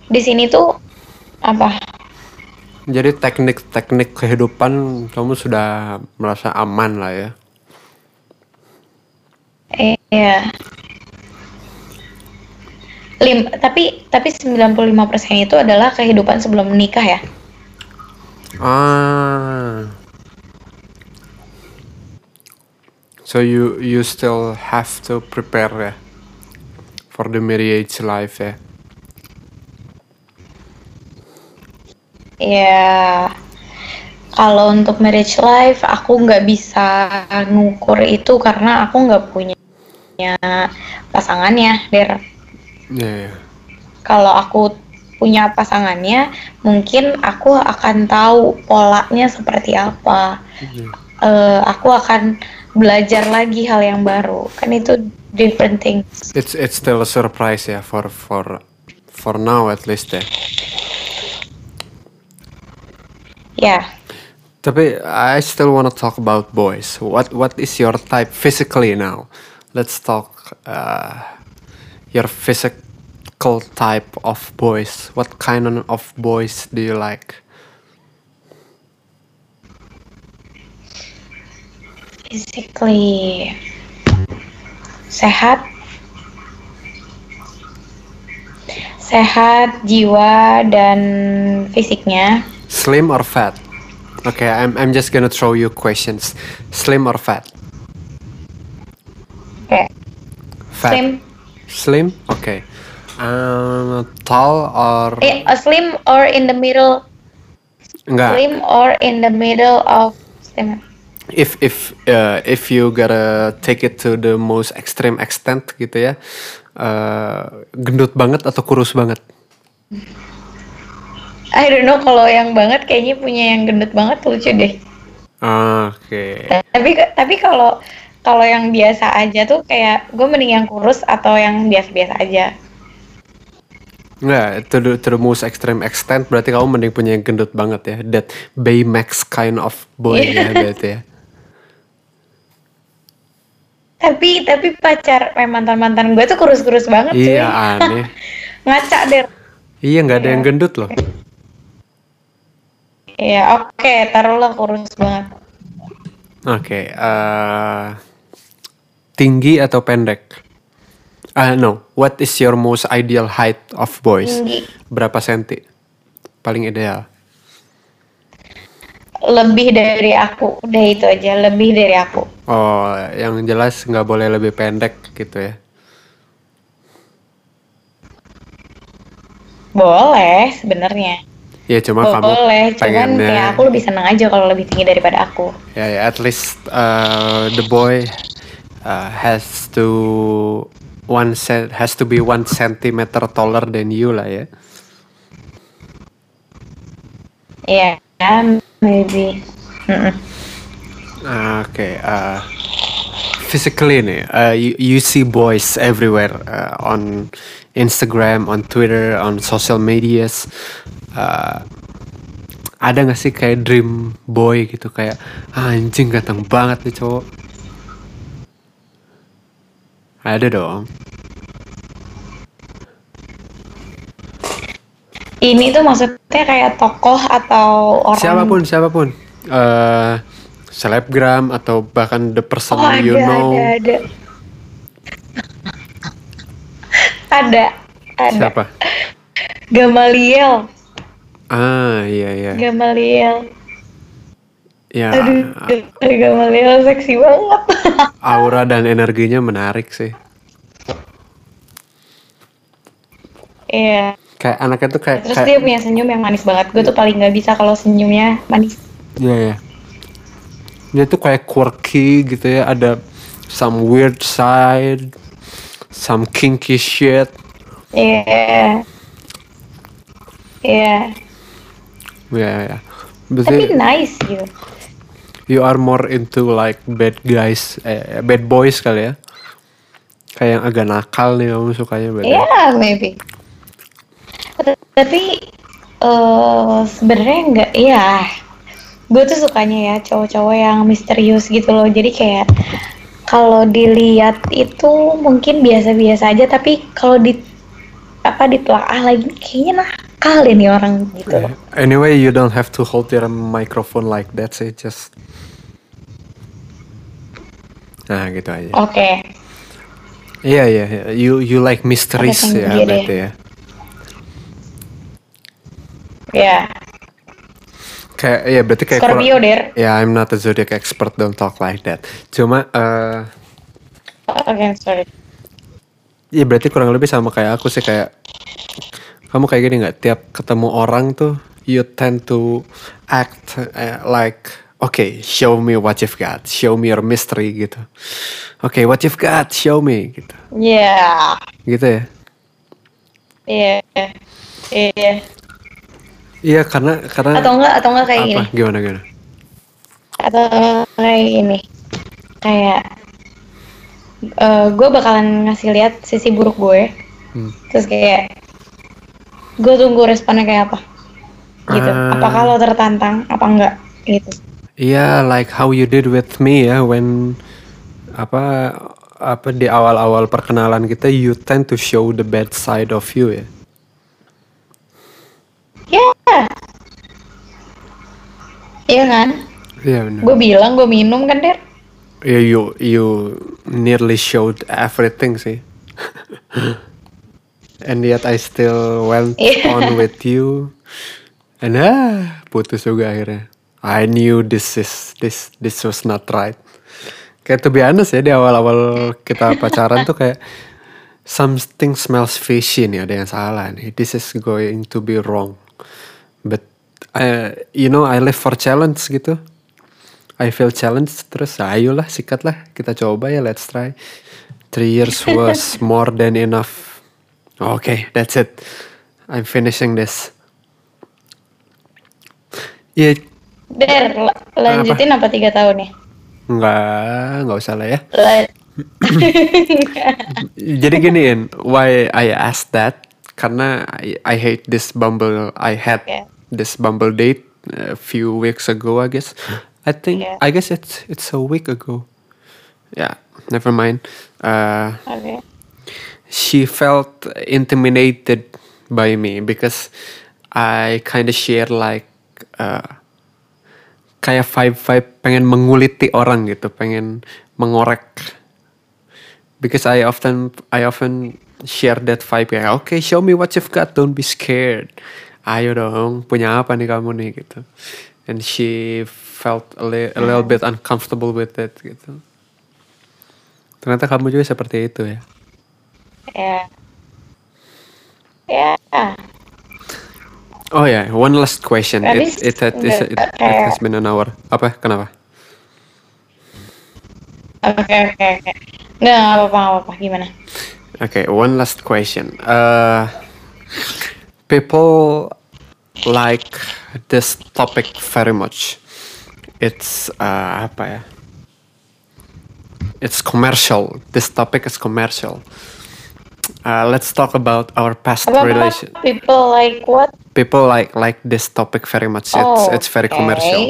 Speaker 2: di sini tuh apa
Speaker 1: jadi teknik-teknik kehidupan kamu sudah merasa aman lah ya.
Speaker 2: Iya. Lim, tapi tapi 95% itu adalah kehidupan sebelum menikah ya.
Speaker 1: Ah. So you you still have to prepare ya for the marriage life ya.
Speaker 2: Ya kalau untuk marriage life aku nggak bisa ngukur itu karena aku nggak punya pasangannya der
Speaker 1: Iya, iya.
Speaker 2: kalau aku punya pasangannya mungkin aku akan tahu polanya seperti apa
Speaker 1: Iya.
Speaker 2: Eh, aku akan belajar lagi hal yang baru kan itu different things
Speaker 1: It's it's still a surprise ya for for for now at least ya.
Speaker 2: Ya
Speaker 1: Tapi I still wanna talk about boys. What what is your type physically now? Let's talk uh, your physical type of boys. What kind of boys do you like?
Speaker 2: physically sehat sehat jiwa dan fisiknya
Speaker 1: Slim or fat? Okay, I'm I'm just gonna throw you questions. Slim or fat?
Speaker 2: kayak
Speaker 1: Fat.
Speaker 2: slim
Speaker 1: Slim? Okay. Um, tall or
Speaker 2: eh, a slim or in the middle
Speaker 1: enggak?
Speaker 2: slim or in the middle of slim
Speaker 1: if if uh, if you gotta take it to the most extreme extent gitu ya uh, gendut banget atau kurus banget
Speaker 2: I don't know kalau yang banget kayaknya punya yang gendut banget lucu deh.
Speaker 1: Oke.
Speaker 2: Tapi tapi kalau kalau yang biasa aja tuh kayak gue mending yang kurus atau yang biasa-biasa aja.
Speaker 1: Nggak, to the, to the most extreme extent berarti kamu mending punya yang gendut banget ya. That Baymax kind of boy ya berarti ya.
Speaker 2: Tapi tapi pacar eh, mantan mantan gue tuh kurus kurus banget cuy.
Speaker 1: iya aneh.
Speaker 2: Ngaca deh.
Speaker 1: Iya nggak ada
Speaker 2: Iya.
Speaker 1: yang gendut loh
Speaker 2: Iya oke taruhlah kurus banget.
Speaker 1: Oke uh, tinggi atau pendek? Ah no. What is your most ideal height of boys?
Speaker 2: Tinggi.
Speaker 1: Berapa senti? Paling ideal.
Speaker 2: Lebih dari aku. Udah itu aja lebih dari aku.
Speaker 1: Oh, yang jelas nggak boleh lebih pendek gitu ya.
Speaker 2: boleh sebenarnya
Speaker 1: Ya cuma kamu
Speaker 2: boleh cuman
Speaker 1: pengennya
Speaker 2: ya aku lebih senang aja kalau lebih tinggi daripada aku
Speaker 1: ya, ya at least uh, the boy uh, has to one cent has to be one centimeter taller than you lah ya.
Speaker 2: Iya maybe Mm-mm.
Speaker 1: Ah, Oke, uh, physically nih, uh, you, you see boys everywhere uh, on Instagram, on Twitter, on social medias. Uh, ada nggak sih kayak dream boy gitu kayak "Ah, anjing ganteng banget nih cowok. Ada dong.
Speaker 2: ini tuh maksudnya kayak tokoh atau orang
Speaker 1: Siapa pun, siapa pun. Uh, selebgram atau bahkan the person
Speaker 2: oh ada
Speaker 1: you know.
Speaker 2: ada ada ada ada
Speaker 1: Siapa?
Speaker 2: Gamaliel
Speaker 1: Ah, iya iya.
Speaker 2: Gamaliel.
Speaker 1: Ya,
Speaker 2: aduh Gamaliel seksi banget.
Speaker 1: Aura dan energinya menarik sih.
Speaker 2: Iya.
Speaker 1: Kayak anaknya tuh kayak,
Speaker 2: terus
Speaker 1: kayak
Speaker 2: dia punya senyum yang manis banget. Gue tuh paling nggak bisa kalau senyumnya manis.
Speaker 1: Iya ya. Dia tuh kayak quirky gitu ya, ada some weird side, some kinky shit.
Speaker 2: iya. Iya
Speaker 1: Ya ya.
Speaker 2: tapi
Speaker 1: Berarti
Speaker 2: nice gitu
Speaker 1: you are more into like bad guys, eh, bad boys kali ya. Kayak yang agak nakal nih kamu sukanya berarti.
Speaker 2: Iya, maybe. Tapi eh sebenarnya enggak, iya. Gue tuh sukanya ya cowok-cowok yang misterius gitu loh. Jadi kayak kalau dilihat itu mungkin biasa-biasa aja, tapi kalau di apa ditelaah lagi kayaknya nakal deh nih orang gitu.
Speaker 1: Yeah. Anyway, you don't have to hold your microphone like that sih, just Nah, gitu aja.
Speaker 2: Oke,
Speaker 1: Iya iya, iya. you you like mysteries ya berarti ya.
Speaker 2: ya.
Speaker 1: Kayak ya berarti kayak
Speaker 2: Scorpio,
Speaker 1: kurang-
Speaker 2: Der.
Speaker 1: Ya, I'm not a zodiac expert, don't talk like that. Cuma eh
Speaker 2: Oke, sorry.
Speaker 1: ya berarti kurang lebih sama kayak aku sih kayak kamu kayak gini nggak tiap ketemu orang tuh you tend to act uh, like okay show me what you've got show me your mystery gitu oke what you've got show me gitu
Speaker 2: Iya.
Speaker 1: gitu ya
Speaker 2: Iya. Iya.
Speaker 1: iya karena karena
Speaker 2: Atau enggak atau enggak kayak
Speaker 1: apa
Speaker 2: gini.
Speaker 1: gimana gimana
Speaker 2: Atau kayak gini. Kayak gue bakalan ngasih lihat sisi buruk gue.
Speaker 1: Hmm.
Speaker 2: Terus kayak gue tunggu responnya kayak apa. Gitu.
Speaker 1: Ah.
Speaker 2: Apakah lo tertantang apa enggak gitu.
Speaker 1: Iya, like how you did with me ya when apa apa di awal-awal perkenalan kita you tend to show the bad side of you ya.
Speaker 2: Ya. Iya kan?
Speaker 1: Iya benar.
Speaker 2: Gue bilang gue minum kan, Der?
Speaker 1: Yeah, you you nearly showed everything sih. And yet I still went on with you. And ah, putus juga akhirnya. I knew this is this this was not right. Kayak to be honest ya di awal-awal kita pacaran tuh kayak something smells fishy nih ada yang salah nih. This is going to be wrong. But uh, you know I live for challenge gitu. I feel challenged terus ayolah sikatlah kita coba ya let's try. Three years was more than enough. Okay, that's it. I'm finishing this. Ya
Speaker 2: Der, la- lanjutin apa tiga tahun ya?
Speaker 1: nggak nggak usah lah ya.
Speaker 2: La-
Speaker 1: Jadi giniin, why I asked that karena I, I hate this Bumble. I had
Speaker 2: Yeah.
Speaker 1: this Bumble date a few weeks ago, I guess. I think
Speaker 2: Yeah.
Speaker 1: I guess it's it's a week ago. Yeah, never mind. Uh,
Speaker 2: Oke.
Speaker 1: She felt intimidated by me because I kind of share like uh, kayak vibe vibe pengen menguliti orang gitu, pengen mengorek. Because I often I often share that vibe ya. Okay, show me what you've got. Don't be scared. Ayo dong, punya apa nih kamu nih gitu. And she felt a, li- a little bit uncomfortable with it gitu. Ternyata kamu juga seperti itu ya.
Speaker 2: Ya. Ya.
Speaker 1: Oh yeah, one last question. It
Speaker 2: Habis
Speaker 1: it, had, it,
Speaker 2: nggak
Speaker 1: it, it has been an hour. Apa? Kenapa?
Speaker 2: Oke oke oke. Nggak apa-apa apa-apa. Gimana?
Speaker 1: Okay, one last question. Uh, people like this topic very much. It's uh, apa ya? It's commercial. This topic is commercial. Uh, let's talk about our past
Speaker 2: Apa
Speaker 1: relation.
Speaker 2: People like what?
Speaker 1: People like like this topic very much. It's
Speaker 2: Oh,
Speaker 1: it's very
Speaker 2: okay.
Speaker 1: commercial.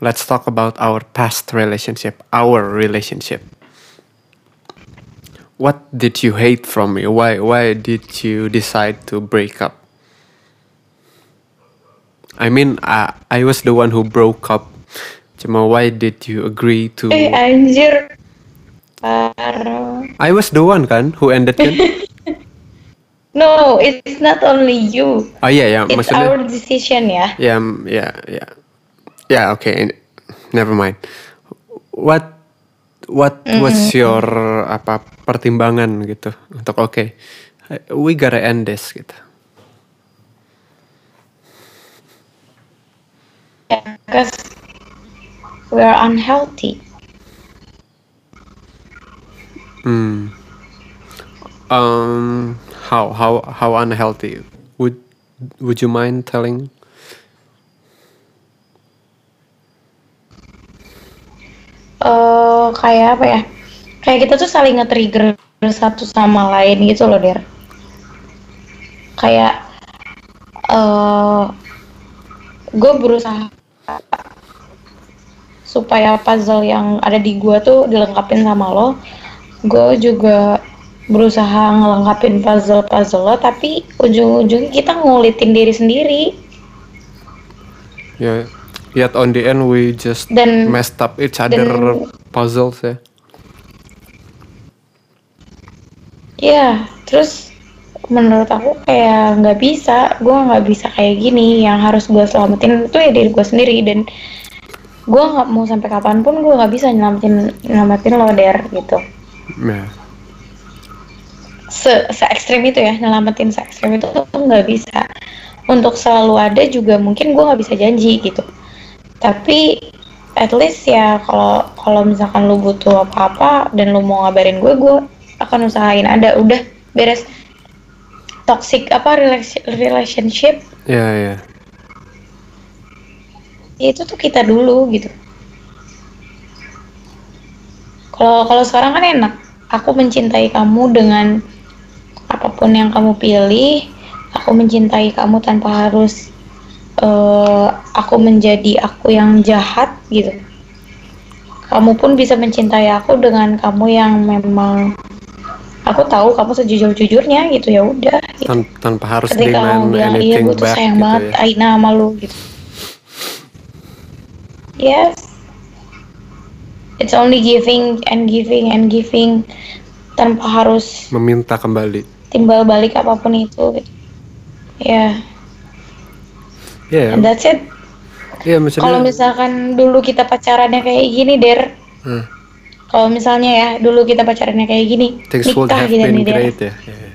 Speaker 1: Let's talk about our past relationship, our relationship. What did you hate from me? Why why did you decide to break up? I mean, I, I was the one who broke up. Cuma why did you agree to?
Speaker 2: Eh anjir. Parah.
Speaker 1: I was the one kan who ended kan?
Speaker 2: No, it's not only you.
Speaker 1: Oh iya ya,
Speaker 2: It's
Speaker 1: maksudnya.
Speaker 2: our decision ya.
Speaker 1: Ya, mm, ya, ya. Ya, oke. Never mind. What what was your apa pertimbangan gitu untuk oke we gotta end this gitu.
Speaker 2: Because we are unhealthy.
Speaker 1: Hmm. Um, how how how unhealthy? Would would you mind telling?
Speaker 2: eh kayak apa ya? Kayak kita tuh saling nge-trigger satu sama lain gitu loh, Der. Kayak eh gue berusaha supaya puzzle yang ada di gua tuh dilengkapin sama lo. Gue juga berusaha ngelengkapin puzzle-puzzle lo, tapi ujung-ujungnya kita ngulitin diri sendiri.
Speaker 1: Ya, yet on the end we just
Speaker 2: Dan-
Speaker 1: messed up each other
Speaker 2: dan-
Speaker 1: puzzles ya.
Speaker 2: Ya, terus menurut aku kayak nggak bisa, gue nggak bisa kayak gini. Yang harus gue selamatin itu ya diri gue sendiri dan gue nggak mau sampai kapan pun gue nggak bisa nyelamatin nyelamatin lo der gitu.
Speaker 1: Ya.
Speaker 2: Se, se ekstrim itu ya nyelamatin se ekstrim itu tuh nggak bisa. untuk selalu ada juga mungkin gue nggak bisa janji gitu. Tapi at least ya kalau kalau misalkan lu butuh apa-apa dan lu mau ngabarin gue gue akan usahain ada. Udah beres. Toxic apa relationship?
Speaker 1: Ya ya
Speaker 2: ya itu tuh kita dulu gitu kalau kalau sekarang kan enak. Aku mencintai kamu dengan apa pun yang kamu pilih. Aku mencintai kamu tanpa harus eh, aku menjadi aku yang jahat gitu. Kamu pun bisa mencintai aku dengan kamu yang memang aku tahu kamu sejujur-jujurnya gitu. Ya udah gitu.
Speaker 1: Tan- tanpa harus
Speaker 2: ketika kamu bilang iya gue tuh sayang
Speaker 1: gitu
Speaker 2: banget
Speaker 1: ya.
Speaker 2: Aina sama lu gitu. Yes it's only giving and giving and giving tanpa harus
Speaker 1: meminta kembali
Speaker 2: timbal balik apa pun itu gitu. ya
Speaker 1: ya
Speaker 2: and that's it
Speaker 1: ya maksudnya
Speaker 2: kalau misalkan dulu kita pacarannya kayak gini der
Speaker 1: Hmm.
Speaker 2: kalau misalnya ya dulu kita pacarannya kayak gini
Speaker 1: things would
Speaker 2: nikah
Speaker 1: have
Speaker 2: gitu
Speaker 1: been
Speaker 2: nih der
Speaker 1: great ya. Ya.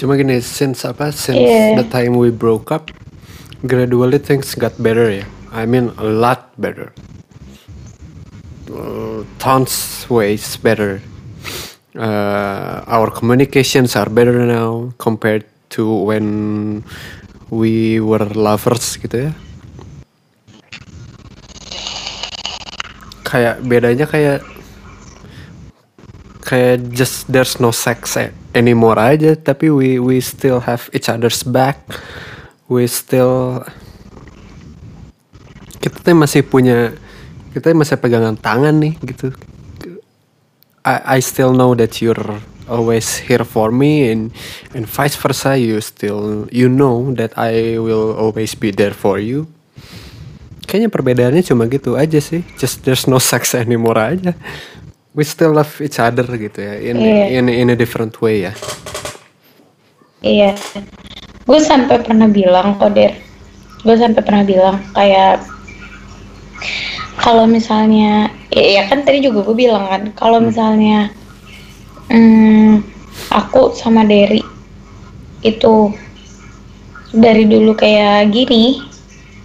Speaker 1: Cuma gini, since apa, since
Speaker 2: Iya.
Speaker 1: the time we broke up, gradually things got better ya. I mean a lot better, Uh, tons ways better. Uh, our communications are better now compared to when we were lovers gitu ya. Kayak bedanya kayak kayak just there's no sex anymore aja tapi we we still have each other's back we still kita tuh masih punya kita masih pegangan tangan nih gitu. I I still know that you're always here for me and and vice versa you still you know that I will always be there for you. Kayaknya perbedaannya cuma gitu aja sih. Just there's no sex anymore aja. We still love each other gitu ya in
Speaker 2: Iya.
Speaker 1: in in a different way ya.
Speaker 2: Iya, gue sampai pernah bilang kok Der, gue sampai pernah bilang kayak kalau misalnya, ya, ya kan tadi juga gue bilang kan, kalau misalnya hmm, aku sama Derry itu dari dulu kayak gini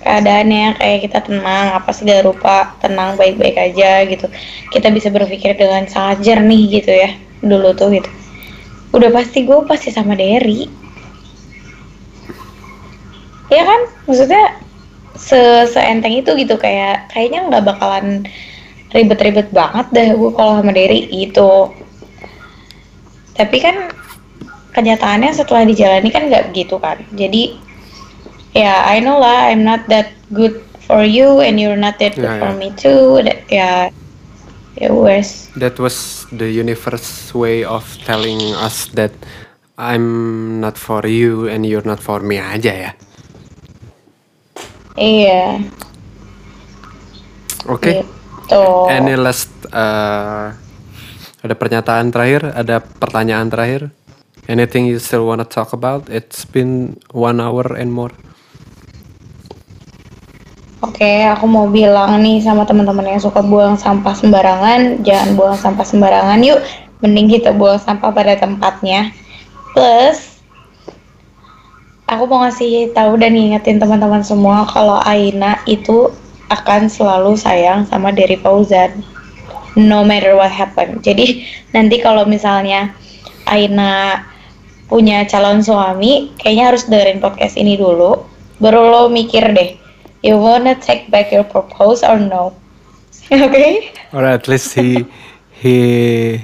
Speaker 2: keadaannya kayak kita tenang apa segala rupa tenang baik-baik aja gitu. Kita bisa berpikir dengan sangat jernih gitu ya dulu tuh gitu. Udah pasti gue pasti sama Derry. Ya kan? Maksudnya se seenteng itu gitu kayak kayaknya nggak bakalan ribet-ribet banget dah gue kalau sama Derry gitu. Tapi kan kenyataannya setelah dijalani kan nggak begitu kan. Jadi ya I know lah I'm not that good for you and you're not that good
Speaker 1: Ya,
Speaker 2: for
Speaker 1: ya.
Speaker 2: me too. That- ya ya wes.
Speaker 1: That was the universe way of telling us that I'm not for you and you're not for me aja ya
Speaker 2: iya.
Speaker 1: Oke.
Speaker 2: Gitu.
Speaker 1: Any last uh, ada pernyataan terakhir? Ada pertanyaan terakhir? Anything you still wanna talk about? It's been one hour and more.
Speaker 2: Oke, aku mau bilang nih sama teman-teman yang suka buang sampah sembarangan, jangan buang sampah sembarangan yuk. Mending kita buang sampah pada tempatnya. Plus, aku mau ngasih tahu dan ngingetin teman-teman semua kalau Aina itu akan selalu sayang sama Derry Fauzan. No matter what happen. Jadi nanti kalau misalnya Aina punya calon suami, kayaknya harus dengerin podcast ini dulu. Baru lo mikir deh, you wanna take back your propose or no? Oke?
Speaker 1: or at least he he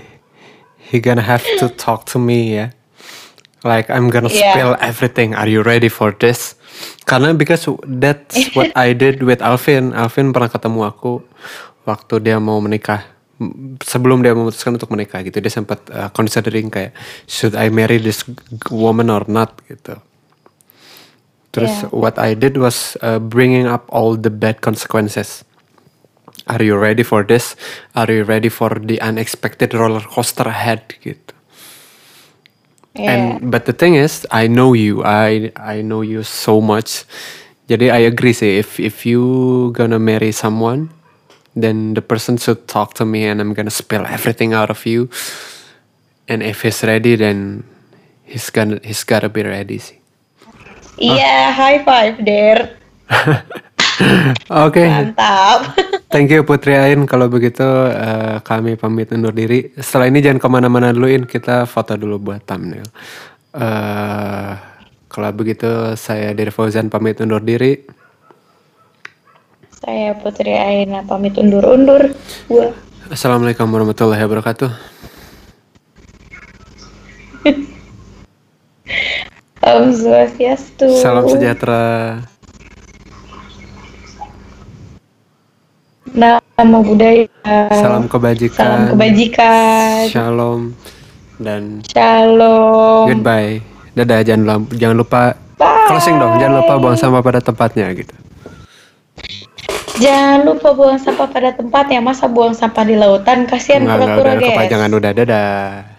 Speaker 1: he gonna have to talk to me ya like I'm gonna
Speaker 2: Yeah.
Speaker 1: spill everything are you ready for this karena because that's what I did with Alvin Alvin pernah ketemu aku waktu dia mau menikah sebelum dia memutuskan untuk menikah gitu dia sempat uh, considering kayak should I marry this woman or not gitu terus
Speaker 2: Yeah.
Speaker 1: what I did was uh, bringing up all the bad consequences Are you ready for this? Are you ready for the unexpected roller coaster ahead gitu.
Speaker 2: Yeah.
Speaker 1: And but the thing is, I know you. I I know you so much. Jadi I agree sih if if you gonna marry someone, then the person should talk to me and I'm gonna spill everything out of you. And if he's ready, then he's gonna he's gotta be ready sih.
Speaker 2: Iya, high five, there.
Speaker 1: Oke,
Speaker 2: Mantap.
Speaker 1: Thank you Putri Ain. Kalau begitu eh, kami pamit undur diri. Setelah ini jangan ke mana-mana dulu, In. Kita foto dulu buat thumbnail. Eh, kalau begitu saya Diri Fauzan pamit undur diri.
Speaker 2: Saya Putri Aina pamit undur-undur. Gua.
Speaker 1: Assalamualaikum warahmatullahi wabarakatuh.
Speaker 2: Om Swastiastu.
Speaker 1: Salam sejahtera.
Speaker 2: Nama budaya.
Speaker 1: Salam kebajikan.
Speaker 2: Salam kebajikan.
Speaker 1: Shalom dan
Speaker 2: Shalom.
Speaker 1: goodbye. Dadah, jangan lupa, jangan lupa
Speaker 2: Bye.
Speaker 1: closing dong. Jangan lupa buang sampah pada tempatnya gitu.
Speaker 2: Jangan lupa buang sampah pada tempatnya. Masa buang sampah di lautan? Kasihan kura-kura, guys.
Speaker 1: kepanjangan udah. Dadah.